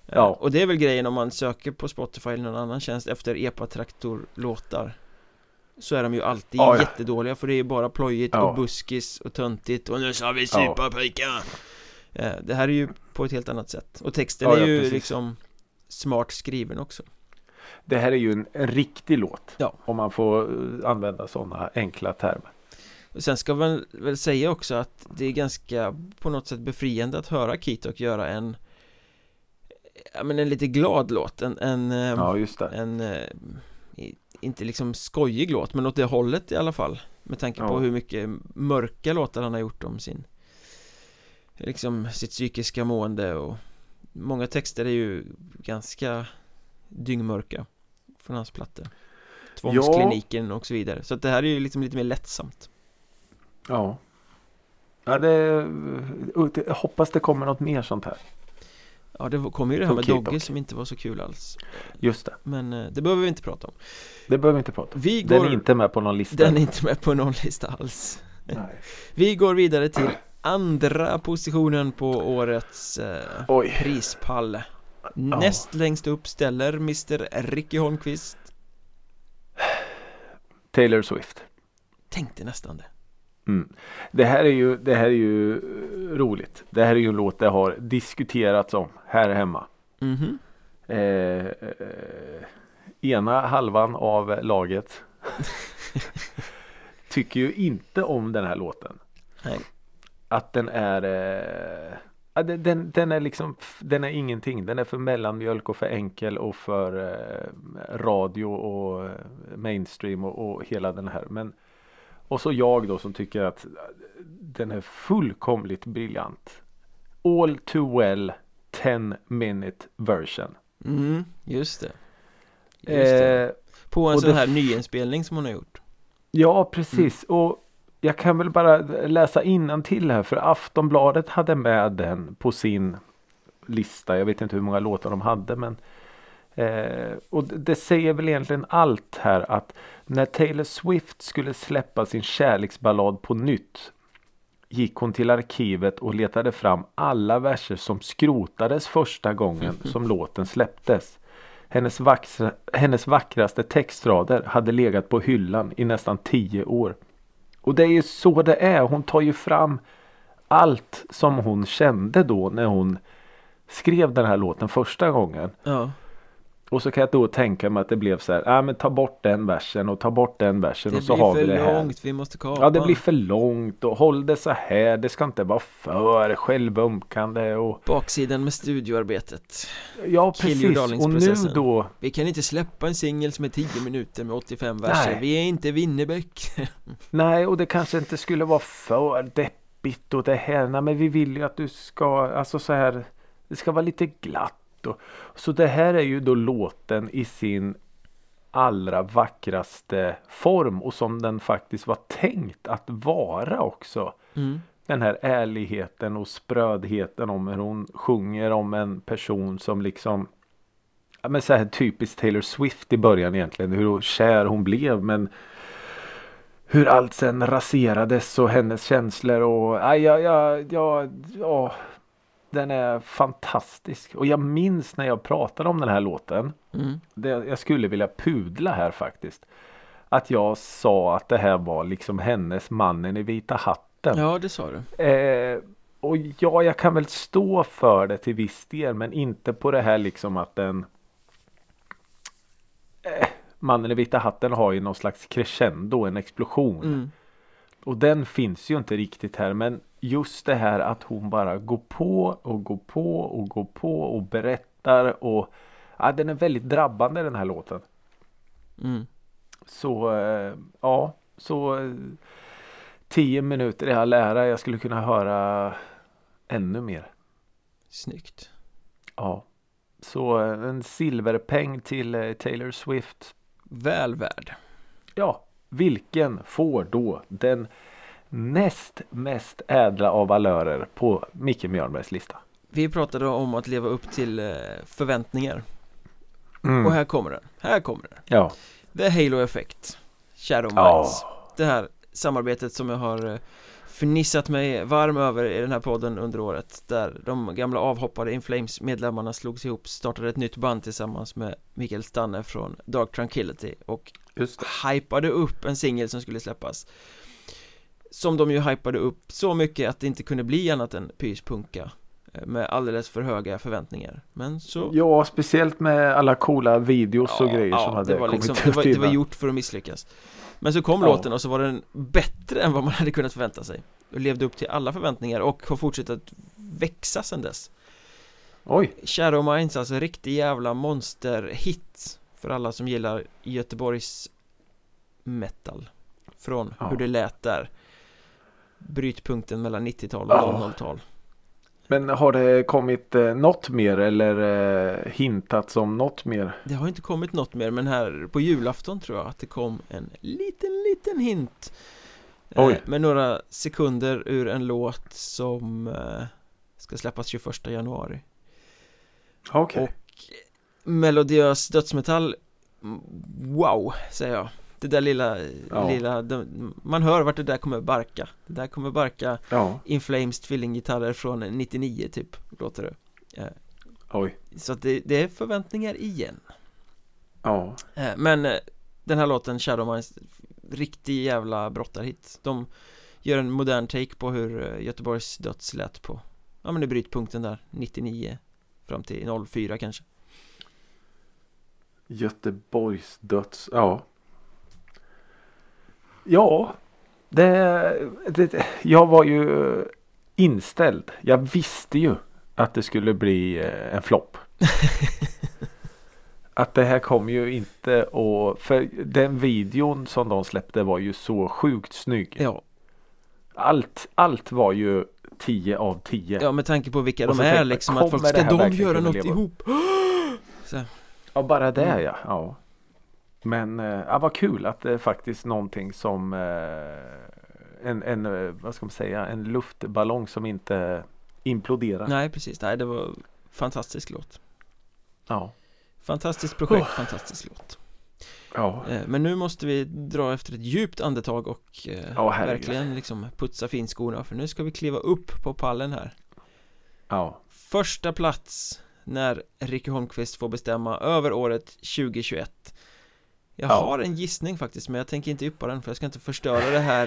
Eh, Ja. Och det är väl grejen om man söker på Spotify eller någon annan tjänst efter epatraktorlåtar Så är de ju alltid Ja, ja. jättedåliga för det är ju bara plojigt Ja. och buskis och töntigt och nu ska vi supa pojkar Eh, Det här är ju på ett helt annat sätt Och texten Ja, är ja, ju precis. liksom smart skriven också det här är ju en, en riktig låt. Ja. Om man får eh, använda sådana enkla termer. och Sen ska man väl säga också att det är ganska på något sätt befriande att höra Kitok göra en Ja men en lite glad låt, en, en, ehm, Ja just det. en eh, i- inte liksom skojig låt men åt det hållet i alla fall Med tanke på Ja. hur mycket mörka låtar han har gjort om sin Liksom sitt psykiska mående och Många texter är ju ganska dyngmörka Från hans plattor Tvångskliniken och så vidare Så att det här är ju liksom lite mer lättsamt Ja. Ja det, jag hoppas det kommer något mer sånt här. Ja det kom ju det här med Kitok. Dogge som inte var så kul alls Just det. Men eh, det behöver vi inte prata om Det behöver vi inte prata om. Vi Den går är inte med på någon lista. Den är inte med på någon lista alls Nej. Vi går vidare till andra positionen på årets eh, prispall Näst längst upp ställer Mr Ricky Holmqvist Taylor Swift. Tänkte nästan det Mm. Det här är ju, det här är ju eh, roligt. Det här är ju en låt det har diskuterats om här hemma. Mhm Eh, eh, ena halvan av laget tycker ju inte om den här låten. Nej. Att den är eh, den, den är liksom Den är ingenting. Den är för mellanmjölk och för enkel och för eh, radio och eh, mainstream och, och hela den här. Men och så jag då som tycker att den är fullkomligt briljant. All too well 10 minute version. Mm, just det Just det. Eh, På en sån här nyinspelning som hon har gjort Ja, precis. Och jag kan väl bara läsa till här för Aftonbladet hade med den på sin lista. Jag vet inte hur många låtar de hade men eh, och det- säger väl egentligen allt här att när Taylor Swift skulle släppa sin kärleksballad på nytt gick hon till arkivet och letade fram alla verser som skrotades första gången som låten släpptes. Hennes, vackra, hennes vackraste textrader hade legat på hyllan i nästan tio år. Och det är ju så det är. Hon tar ju fram allt som hon kände då när hon skrev den här låten första gången. Ja, Och så kan jag då tänka mig att det blev så här. Ja men ta bort den versen och ta bort den versen det och så blir har vi för det här. långt, vi måste kapa Ja det blir för långt och håll det så här. Det ska inte vara för självömkande och Baksidan med studioarbetet Ja precis. Och nu då Vi kan inte släppa en singel som är 10 minuter med 85 verser Nej. Vi är inte Winnerbäck Nej och det kanske inte skulle vara för deppigt och det här. Nej men vi vill ju att du ska alltså så här. Det ska vara lite glatt. Och, så det här är ju då låten i sin allra vackraste form och som den faktiskt var tänkt att vara också. mm. Den här ärligheten och sprödheten om hur hon sjunger om en person som liksom Ja men så här typiskt Taylor Swift i början egentligen. Hur kär hon blev men hur allt sen raserades och hennes känslor och ja, ja, ja, ja, ja den är fantastisk. Och jag minns när jag pratade om den här låten. Mm. Det, jag skulle vilja pudla här faktiskt. Att jag sa att det här var liksom hennes mannen i vita hatten. Ja det sa du Eh, och ja, jag kan väl stå för det till viss del men inte på det här liksom att den eh, Mannen i vita hatten har ju någon slags crescendo, en explosion. mm. Och den finns ju inte riktigt här men just det här att hon bara går på och går på och går på och berättar och ja, den är väldigt drabbande den här låten. Mm. Så eh, ja, så eh, tio minuter i all ära. Jag skulle kunna höra ännu mer. Snyggt Ja, så eh, en silverpeng till Taylor Swift. Väl värd Ja, vilken får då den näst mest ädla av valörer på Micke Mjörnbergs lista? Vi pratade om att leva upp till eh, förväntningar Mm. Och här kommer den, här kommer den Ja. The Halo Effect Shadow Ja. Minds Det här samarbetet som jag har eh, förnissat mig varm över i den här podden under året Där de gamla avhoppade In Flames medlemmarna slogs ihop Startade ett nytt band tillsammans med Mikael Stanne från Dark Tranquillity Och hypade upp en singel som skulle släppas Som de ju hypade upp så mycket att det inte kunde bli annat än pyspunka eh, Med alldeles för höga förväntningar. Men så Ja, speciellt med alla coola videos och Ja, grejer ja, som hade det var kommit liksom, ut det var, det var gjort för att misslyckas. Men så kom Ja. låten och så var den bättre än vad man hade kunnat förvänta sig. Och levde upp till alla förväntningar och har fortsatt att växa sedan dess. Oj, Shadow Minds alltså riktig jävla monsterhit För alla som gillar Göteborgs metal. Från Ja. hur det lät där Brytpunkten mellan 90-tal och Ja. 00-tal men har det kommit eh, något mer eller eh, hintats om något mer? Det har inte kommit något mer men här på julafton tror jag att det kom en liten liten hint eh. Med några sekunder ur en låt som eh, ska släppas 21 januari Okej. Och melodiös dödsmetall Wow, säger jag Det där lilla, Ja. lilla de, Man hör vart det där kommer barka Det där kommer barka Ja, In Flames tvillinggitarrer från 99 typ Låter det oj. Så att det, det är förväntningar igen Ja. Eh, Men eh, den här låten Shadow Minds riktig jävla brottarhit De gör en modern take på hur eh, Göteborgs döds lät på Ja men i brytpunkten där 99 Fram till 04 kanske Göteborgs döds, ja. Ja, det, det, jag var ju inställd. Jag visste ju att det skulle bli eh, en flopp. att det här kommer ju inte att, för den videon som de släppte var ju så sjukt snygg. Ja, Allt, allt var ju 10 av 10. ja med tanke på vilka Och de är tänkte liksom att folk ska de göra något ihop? Så, Ja, bara det Mm. ja. ja. Men eh, ja, vad kul att det är faktiskt någonting som eh, en, en, eh, vad ska man säga, en luftballong som inte imploderar. nej precis, nej det var fantastisk låt Ja. Fantastiskt projekt, fantastisk låt Ja. Men nu måste vi dra efter ett djupt andetag och Ja, verkligen liksom putsa finskorna för nu ska vi kliva upp på pallen här Ja. Första plats när Ricky Holmqvist får bestämma över året 2021 Jag Ja. har en gissning faktiskt men jag tänker inte yppa den för jag ska inte förstöra det här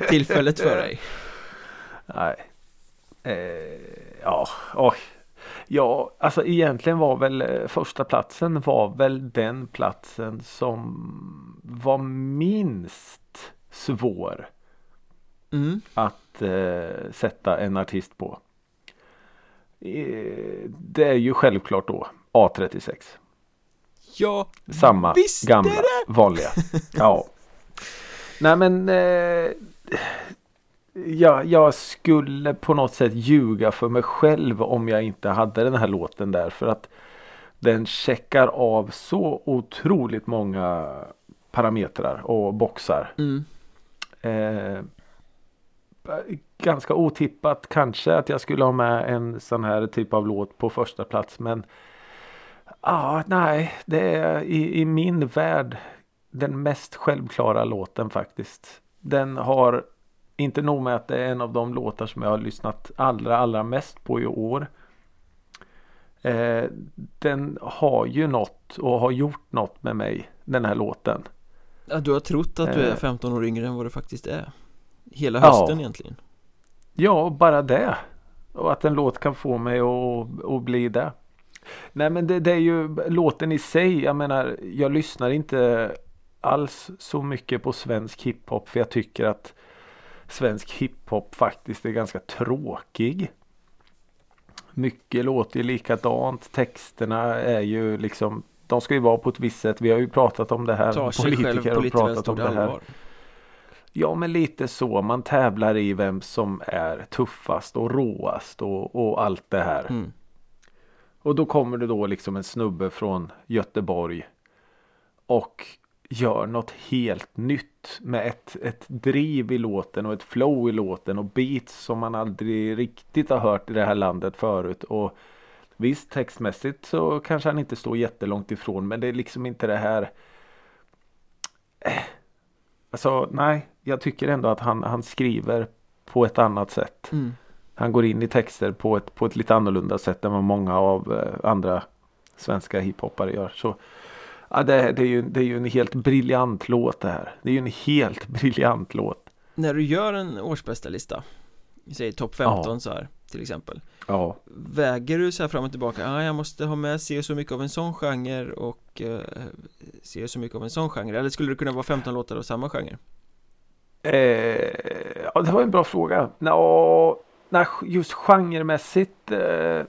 eh, tillfället för dig Nej. Eh, ja, oj. Ja, alltså egentligen var väl eh, första platsen var väl den platsen som var minst svår mm. att eh, sätta en artist på. Eh, det är ju självklart då A36. Ja, Samma Visste gamla vanliga. Ja. Nej men eh, ja, jag skulle på något sätt ljuga för mig själv om jag inte hade den här låten där för att den checkar av så otroligt många parametrar och boxar. mm. Eh, ganska otippat kanske att jag skulle ha med en sån här typ av låt på första plats men ah, nej, det är i, i min värld den mest självklara låten faktiskt. Den har inte nog med att det är en av de låtar som jag har lyssnat allra allra mest på i år. Eh, den har ju något och har gjort något med mig den här låten. ja, Du har trott att du är Eh. 15 år yngre än vad du faktiskt är Hela Ja. hösten egentligen Ja, bara det. Och att en låt kan få mig att, att bli det. Nej men det, det är ju låten i sig. Jag menar jag lyssnar inte alls så mycket på svensk hiphop. För jag tycker att svensk hiphop faktiskt är ganska tråkig. Mycket låter ju likadant. Texterna är ju liksom de ska ju vara på ett visst sätt. Vi har ju pratat om det här. Själv på har pratat om det här. allvar Ja men lite så. Man tävlar i vem som är tuffast och råast och, och allt det här. mm. Och då kommer det då liksom en snubbe från Göteborg. Och gör något helt nytt med ett, ett driv i låten och ett flow i låten och beats som man aldrig riktigt har hört i det här landet förut. Och visst textmässigt så kanske han inte står jättelångt ifrån men det är liksom inte det här eh, Alltså nej, jag tycker ändå att han, han skriver på ett annat sätt. Mm. Han går in i texter på ett, på ett lite annorlunda sätt än vad många av eh, andra svenska hiphoppare gör. Så ja, det, det, är ju, det är ju en helt briljant låt det här. Det är ju en helt briljant låt. När du gör en årsbästa lista Säg topp 15 Ja. så här till exempel Ja. Väger du så här fram och tillbaka, ja jag måste ha med se så mycket av en sån genre och eh, se så mycket av en sån genre Eller skulle det kunna vara 15 låtar av samma genre? Eh, ja, det var en bra fråga. Nå, nej, just genremässigt eh,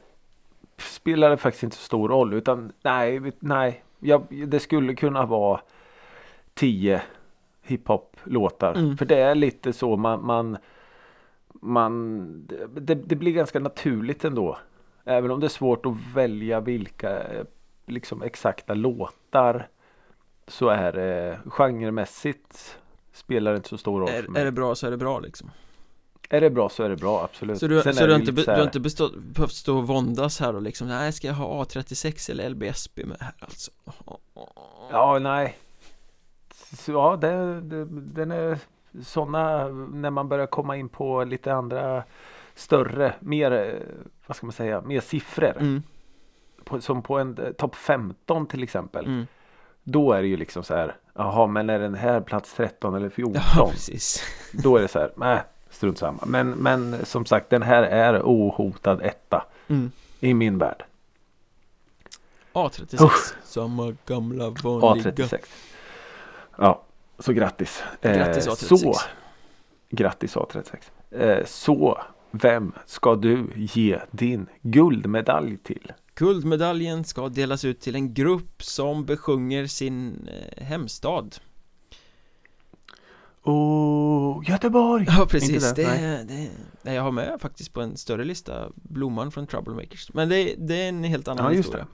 spelar det faktiskt inte så stor roll. Utan nej, nej. Jag, det skulle kunna vara 10 hiphop-låtar. Mm. För det är lite så man, man, man det, det blir ganska naturligt ändå. Även om det är svårt att välja vilka liksom exakta låtar. Så är det genremässigt spelar det inte så stor roll Är, är det bra så är det bra liksom Är det bra så är det bra, absolut. Så du, Sen så du inte, så du här- har inte bestå, behövt stå och våndas här och liksom Nej, ska jag ha A36 eller LBSB med här alltså? Ja, nej. Så, ja, det, det, den är sådana när man börjar komma in på lite andra större, mer, vad ska man säga, mer siffror. Mm, På, som på en eh, topp 15 till exempel. mm, Då är det ju liksom så här, Jaha, men är den här plats 13 eller 14? Ja, precis. Då är det så här, nej, strunt samma. Men, men som sagt, den här är ohotad etta Mm. i min värld. A36. Usch. Samma gamla vanliga. A36. Ja, så grattis. Grattis Eh, A36. Så, grattis A36. Eh, så, vem ska du ge din guldmedalj till? Guldmedaljen ska delas ut till en grupp som besjunger sin eh, hemstad. Oh, Göteborg! Ja, precis. Det, det, det, nej. jag har med faktiskt på en större lista Blomman från Troublemakers. Men det, det är en helt annan Ja, historia.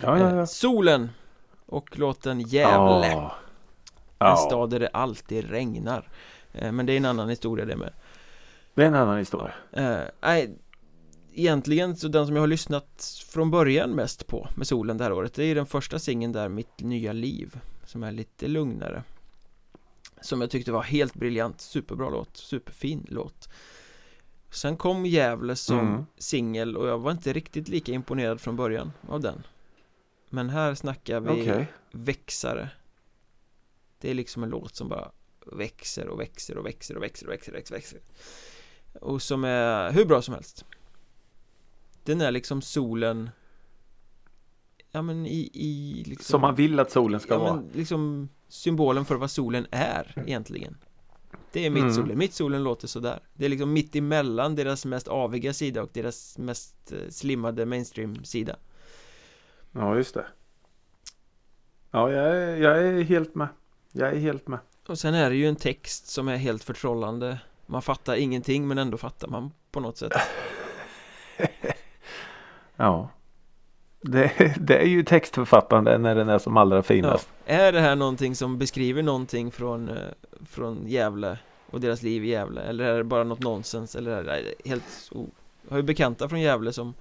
det. Ja, ja, Eh, ja. Solen och låten Gävle. Ja. En Ja, stad där det alltid regnar. Eh, Men det är en annan historia det med. det är en annan historia. Eh, nej, egentligen så den som jag har lyssnat från början mest på med solen det här året Det är den första singeln där, Mitt nya liv Som är lite lugnare Som jag tyckte var helt briljant, superbra låt, superfin låt Sen kom Gävle som Mm. singel och jag var inte riktigt lika imponerad från början av den Men här snackar vi Okej. växare Det är liksom en låt som bara växer och växer och växer och växer och växer och växer, växer. Och som är hur bra som helst Den är liksom solen Ja men i, i liksom Som man vill att solen ska ja, vara. men liksom symbolen för vad solen är egentligen Det är Mm. mittsolen, mittsolen låter sådär Det är liksom mitt emellan deras mest aviga sida och deras mest eh, slimmade mainstream sida Ja, just det. Ja, jag är, jag är helt med. Jag är helt med. Och sen är det ju en text som är helt förtrollande Man fattar ingenting men ändå fattar man på något sätt Ja. Det, det är ju textförfattande när den är som allra ja. finast. Är det här någonting som beskriver någonting från, eh, från Gävle och deras liv i Gävle? Eller är det bara något nonsens? Eller är det helt o... Jag har ju bekanta från Gävle som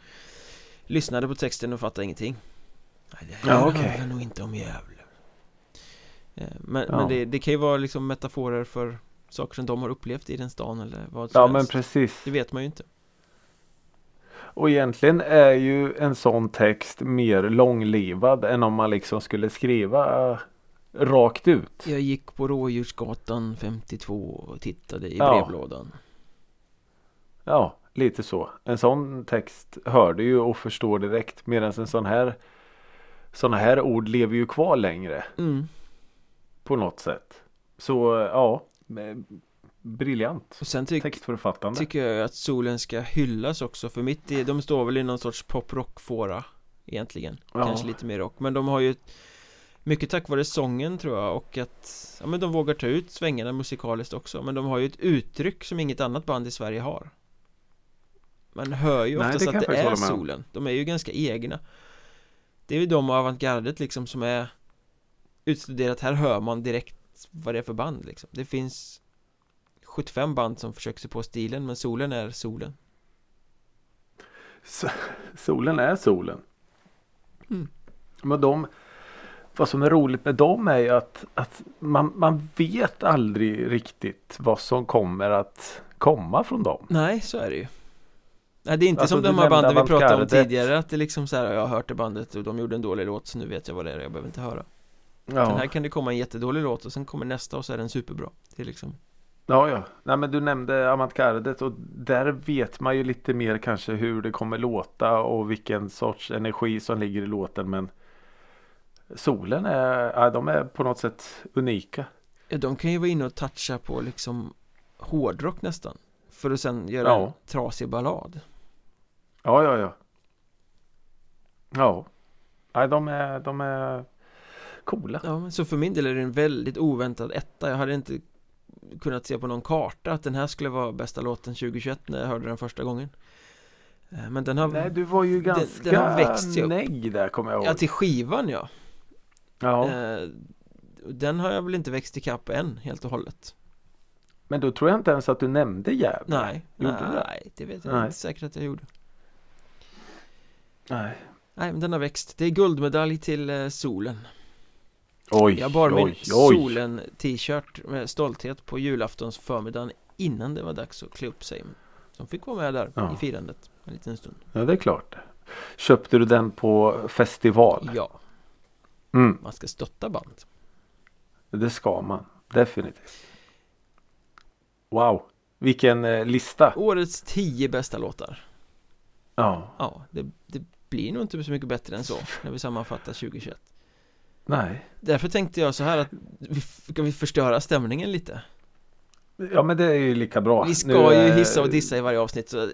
lyssnade på texten och fattade ingenting Nej, det här Ja, okej. handlar nog inte om Gävle Eh, Men, Ja. men det, det kan ju vara liksom metaforer för saker som de har upplevt i den stan eller vad som Ja, men helst. precis. Det vet man ju inte Och egentligen är ju en sån text mer långlivad än om man liksom skulle skriva eh, rakt ut. Jag gick på Rådjursgatan 52 och tittade i Ja. brevlådan Ja, lite så. En sån text hör du ju och förstår direkt. Medan en sån här Såna här ord lever ju kvar längre mm. på något sätt. Så ja, eh, briljant. Och sen tyck, textförfattande. tycker jag att solen ska hyllas också För mitt i, de står väl i någon sorts poprock-fåra Egentligen, Ja. kanske lite mer rock Men de har ju Mycket tack vare sången tror jag och att Ja men de vågar ta ut svängarna musikaliskt också Men de har ju ett uttryck som inget annat band i Sverige har. Man hör ju Nej, oftast det kan att det är solen. De är ju ganska egna. Det är ju de och avantgardet liksom som är Utstuderat, här hör man direkt vad det är för band liksom. Det finns 75 band som försöker sig på stilen men solen är solen S- Solen är solen. Mm. Men de Vad som är roligt med dem är ju att, att man, man vet aldrig riktigt vad som kommer att komma från dem. Nej, så är det ju Nej, det är inte Alltså, som de här banden vi pratade om tidigare Att det liksom så här, jag har hört det bandet och de gjorde en dålig låt så nu vet jag vad det är, jag behöver inte höra Den här Ja, kan det komma en jättedålig låt och sen kommer nästa och så är den superbra Det är liksom ja, ja. Nej, men du nämnde avantgardet och där vet man ju lite mer kanske hur det kommer låta och vilken sorts energi som ligger i låten. Men solen är, ja, de är på något sätt unika. Ja, de kan ju vara inne och toucha på liksom hårdrock nästan För att sen göra Ja. en trasig ballad Ja, ja, ja. Ja. Nej, de är, de är coola. Ja, så för min del är det en väldigt oväntad etta Jag hade inte kunnat se på någon karta att den här skulle vara bästa låten 2021 när jag hörde den första gången Eh, Men den har Nej, du var ju Den- ganska den har växt negg där kommer jag ihåg. Ja, till skivan ja Ja, Eh, Den har jag väl inte växt ikapp än helt och hållet men då tror jag inte ens att du nämnde Gävle. Nej, Gjorde du det? nej, det vet jag Nej. inte säkert att jag gjorde Nej. Nej, men den har växt Det är guldmedalj till eh, solen Oj, Jag bar min oj, oj. solen t-shirt med stolthet på julaftons förmiddagen innan det var dags att klä upp sig De fick vara med där Ja. i firandet en liten stund Ja, det är klart. Köpte du den på festival? Ja, Mm. man ska stötta band Det ska man. Definitivt. Wow. Vilken eh, lista. Årets tio bästa låtar Ja. Ja, det, det blir nog inte så mycket bättre än så när vi sammanfattar 2021 Nej. Därför tänkte jag så här att vi, ska vi förstöra stämningen lite? Ja men det är ju lika bra. Vi ska Nu, ju eh, hissa och dissa i varje avsnitt så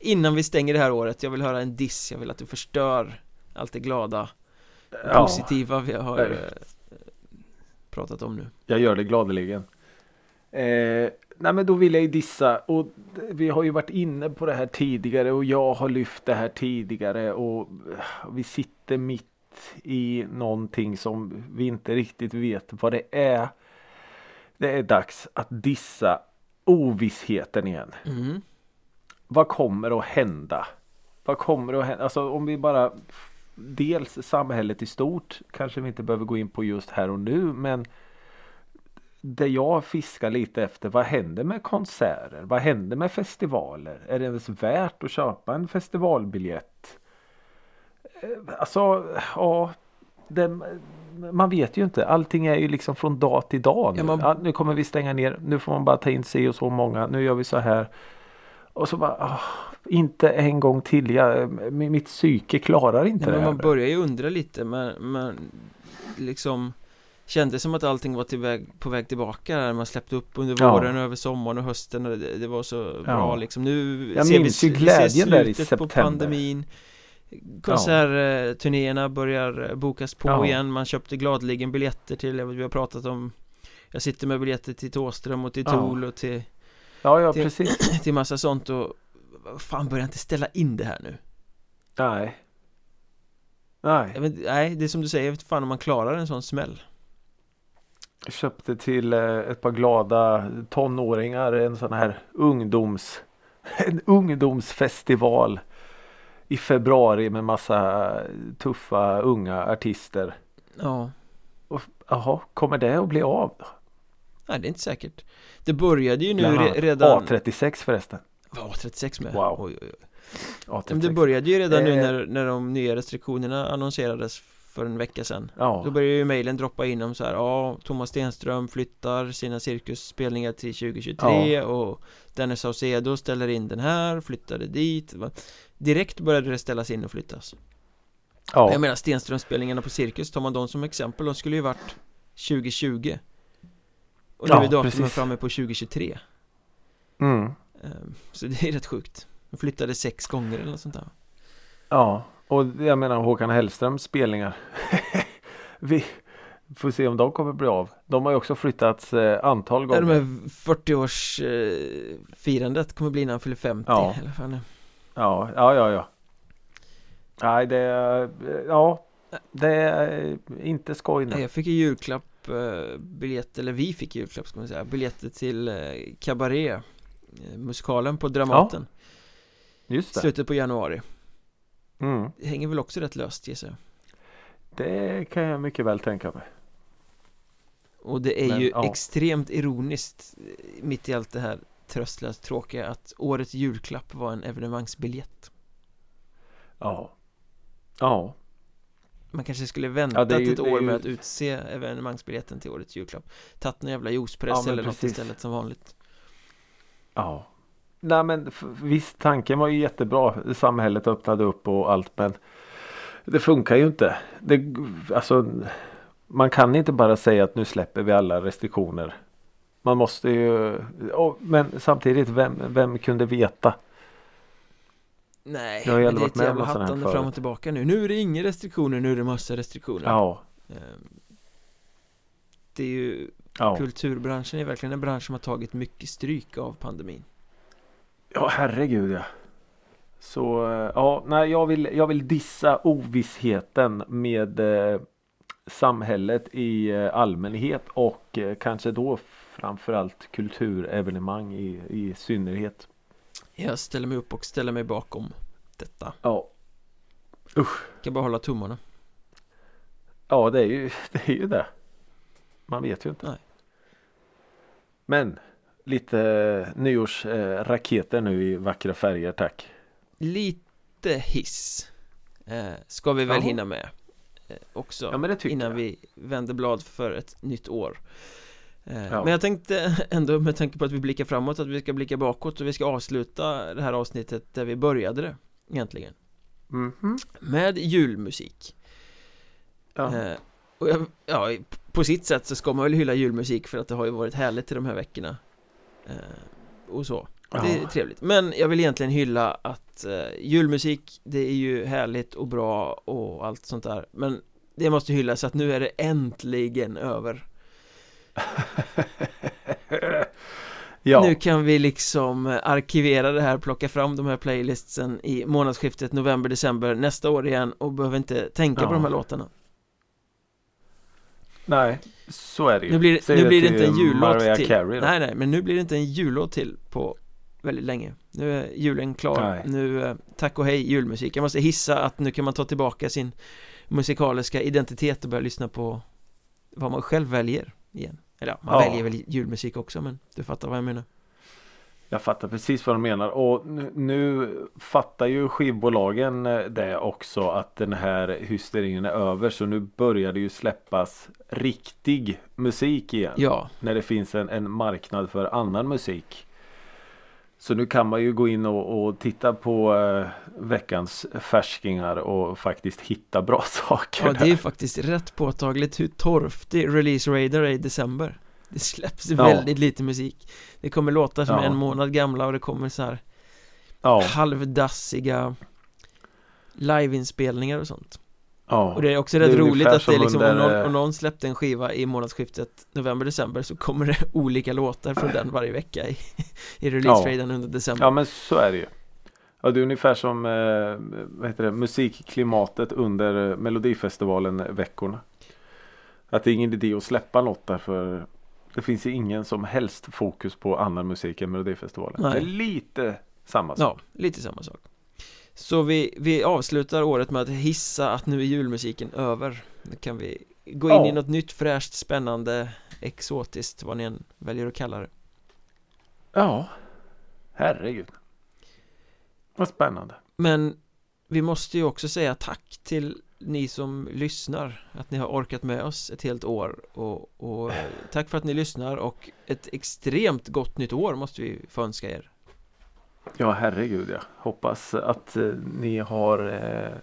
Innan vi stänger det här året, jag vill höra en diss, jag vill att du förstör allt det glada, Ja, positiva vi har Nej. eh, pratat om nu jag gör det gladeligen. Eh, nej men då vill jag ju dissa och vi har ju varit inne på det här tidigare och jag har lyft det här tidigare och vi sitter mitt i någonting som vi inte riktigt vet vad det är. Det är dags att dissa ovissheten igen. mm. vad kommer att hända? Vad kommer att hända? Alltså om vi bara Dels samhället i stort kanske vi inte behöver gå in på just här och nu men Det jag fiskar lite efter vad händer med konserter? Vad händer med festivaler? Är det ens värt att köpa en festivalbiljett? Eh, Alltså ja det, man vet ju inte. Allting är ju liksom från dag till dag. Nu, Ja, man- ja, nu kommer vi stänga ner. Nu får man bara ta in sig och så många. Nu gör vi så här. Och så bara, ah, inte en gång till. Jag, mitt psyke klarar inte Nej, det men här. man börjar ju undra lite men, men liksom Kändes som att allting var väg, på väg tillbaka där man släppte upp under Ja. våren och över sommaren och hösten och det, det var så bra Ja. liksom Nu Jag ser minns vi, ju vi glädjen där i slutet på september. pandemin Konsertturnéerna börjar bokas på Ja. igen Man köpte gladeligen biljetter till, vi har pratat om Jag sitter med biljetter till Thåström och till Ja. Tool och till, Ja, ja till- precis. till massa sånt och Fan börjar inte ställa in det här nu Nej. Nej. vet, Nej, det är som du säger, jag vet fan om man klarar en sån smäll Jag köpte till eh, ett par glada tonåringar en sån här ungdoms en ungdomsfestival i februari med massa tuffa unga artister. Ja Jaha, kommer det att bli av? Nej, det är inte säkert Det började ju nu re redan A36 förresten. Var 36 med? Wow. Oj, oj, oj. A36. Men det började ju redan nu Eh. när, när de nya restriktionerna annonserades för en vecka sedan Ja, Då började ju mejlen droppa in om så här, ja, Thomas Stenström flyttar sina cirkusspelningar till 2023 och Dennis Saucedo ställer in den här, flyttade dit? Direkt började det ställas in och flyttas ja. Jag menar Stenströmspelningarna på cirkus, tar man dem som exempel, de skulle ju varit 2020 Och nu Ja, är datumet framme på 2023 Mm. Ehm, Så det är rätt sjukt De flyttade sex gånger eller något sånt där Ja, och jag menar Håkan Hellströms spelningar. Vi får se om de kommer bli av. De har ju också flyttats eh, antal Ja, gånger. de här 40-års eh, kommer bli när han fyller 50 Ja. eller fan Ja, ja, ja, ja. Nej, det är, ja, det är inte skoj nu. Jag fick i julklapp eh, biljett, eller vi fick i julklapp ska man säga Biljetter till eh, Cabaret eh, Musikalen på Dramaten Just det. Slutet på januari Mm. Det hänger väl också rätt löst gissar jag Det kan jag mycket väl tänka mig. Och det är Men, ju ja. extremt ironiskt eh, Mitt i allt det här tröstlöst tråkiga Att årets julklapp var en evenemangsbiljett Ja. Ja. Man kanske skulle väntat Ja, ju- ett år ju- med att utse evenemangsbiljetten till årets julklapp Tagit någon jävla juicepress Ja, eller något precis. istället som vanligt Ja. Nej men visst tanken var ju jättebra. Samhället öppnade upp och allt men det funkar ju inte. Det, alltså, man kan inte bara säga att nu släpper vi alla restriktioner. Man måste ju, och, men samtidigt vem, vem kunde veta? Nej, Jag har ju men aldrig det är varit ett med jävla hattande fram och tillbaka nu Nu är det inga restriktioner, nu är det massa restriktioner Ja, Ehm, Det är ju, ja. kulturbranschen är verkligen en bransch som har tagit mycket stryk av pandemin Ja herregud ja. Så eh, ja, nej jag vill, jag vill dissa ovissheten med eh, samhället i eh, allmänhet och eh, kanske då framförallt kulturevenemang i, i synnerhet. Jag ställer mig upp och ställer mig bakom detta Ja. Kan bara hålla tummarna Ja det är ju det. Är ju det. Man vet ju inte. Nej. Men lite nyårsraketer nu i vackra färger tack. Lite hiss eh, Ska vi väl Jaha. hinna med eh, också Ja, innan jag. vi vänder blad för ett nytt år Ja. Men jag tänkte ändå med tanke på att vi blickar framåt att vi ska blicka bakåt och vi ska avsluta det här avsnittet där vi började det egentligen Mhm. med julmusik Ja. Eh, och jag, ja, på sitt sätt så ska man väl hylla julmusik för att det har ju varit härligt i de här veckorna eh, Och så Det är Ja. trevligt Men jag vill egentligen hylla att eh, julmusik Det är ju härligt och bra och allt sånt där Men det måste hyllas att nu är det äntligen över ja. Nu kan vi liksom eh, arkivera det här, plocka fram de här playlistsen i månadsskiftet november-december nästa år igen och behöver inte tänka på Ja. de här låtarna Nej, så är det ju. Nu blir, Säg nu blir det inte en jullåt Mariah till Carey då. Nej nej, men nu blir det inte en jullåt till på väldigt länge Nu är julen klar, Nej. nu, eh, tack och hej julmusik Jag måste hissa att nu kan man ta tillbaka sin musikaliska identitet och börja lyssna på vad man själv väljer igen Eller man Ja. väljer väl julmusik också men du fattar vad jag menar Jag fattar precis vad du menar och nu, nu fattar ju skivbolagen eh, det också att den här hysterin är över så nu börjar det ju släppas riktig musik igen. Ja, När det finns en, en marknad för annan musik. Så nu kan man ju gå in och, och titta på eh, veckans färskingar och faktiskt hitta bra saker. ja där. det är faktiskt rätt påtagligt hur torftig Release Radar är i december Det släpps Ja. väldigt lite musik Det kommer låtar som Ja. är en månad gamla och det kommer så här ja, halvdassiga liveinspelningar och sånt ja. Och det är också är rätt roligt att det är som liksom om under, någon, eh, om någon släppte en skiva i månadsskiftet november-december så kommer det olika låtar från den varje vecka i, i release-raden under december Ja men så är det ju. Ja det är ungefär som eh, vad heter det, musikklimatet under eh, Melodifestivalen veckorna. Att det är ingen idé att släppa något där för det finns ju ingen som helst fokus på annan musik än Melodifestivalen. Nej. Det är lite samma sak. Ja, lite samma sak Så vi, vi avslutar året med att hissa att nu är julmusiken över Nu kan vi gå in Ja. i något nytt fräscht, spännande, exotiskt, vad ni än väljer att kalla det Ja. Herregud. Vad spännande. Men vi måste ju också säga tack till ni som lyssnar Att ni har orkat med oss ett helt år och, och eh, tack för att ni lyssnar och ett extremt gott nytt år måste vi få önska er Ja herregud ja. Hoppas att eh, ni har eh,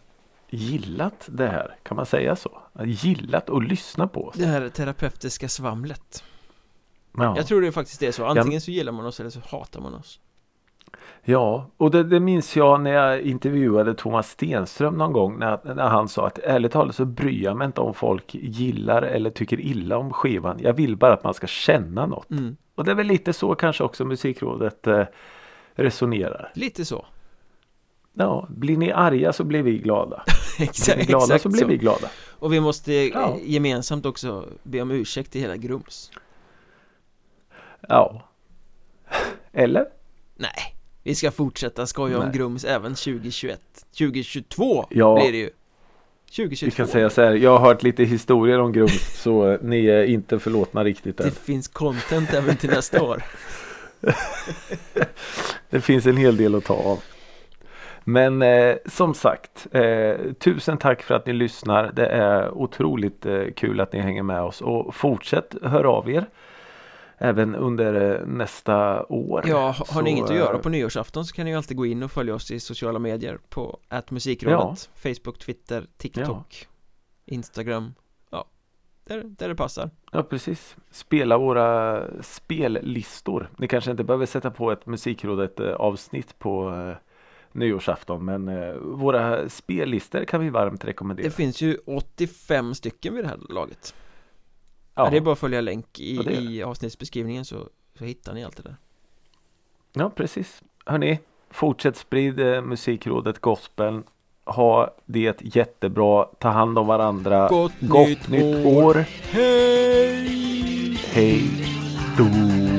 gillat det här. Kan man säga så? Gillat och lyssna på oss. Det här terapeutiska svamlet Ja. Jag tror det faktiskt är så, antingen så gillar man oss eller så hatar man oss Ja, och det, det minns jag när jag intervjuade Thomas Stenström någon gång när, när han sa att ärligt talat så bryr jag mig inte om folk gillar eller tycker illa om skivan. Jag vill bara att man ska känna något. mm, Och det är väl lite så kanske också Musikrådet eh, resonerar. Lite så Ja, blir ni arga så blir vi glada. Blir Exakt, ni glada exakt så blir vi glada. Och vi måste eh, Ja. gemensamt också be om ursäkt till hela Grums Ja. Eller? Nej, vi ska fortsätta skoja om Nej. Grums även 2021 2022 Ja. blir det ju 2022 Vi kan säga så här, jag har hört lite historier om Grums så ni är inte förlåtna riktigt än. Det finns content även till nästa år Det finns en hel del att ta av. Men eh, som sagt, eh, tusen tack för att ni lyssnar. Det är otroligt eh, kul att ni hänger med oss och fortsätt höra av er. Även under eh, nästa år. Ja, har Så, ni inget att göra eh, på nyårsafton så kan ni ju alltid gå in och följa oss i sociala medier på musikrådet Facebook, Twitter, TikTok, Instagram Ja, där, där det passar Ja precis. Spela våra spellistor. Ni kanske inte behöver sätta på ett musikrådet eh, avsnitt på eh, nyårsafton men eh, våra spellistor kan vi varmt rekommendera. Det finns ju 85 stycken vid det här laget ja. Det är bara att följa länk i, Ja, i avsnittsbeskrivningen så, så hittar ni allt det där Ja, precis. Hörni, fortsätt sprid eh, musikrådet gospeln. Ha det jättebra. Ta hand om varandra. Gott, Gott nytt, år. år. Hej! Hej då.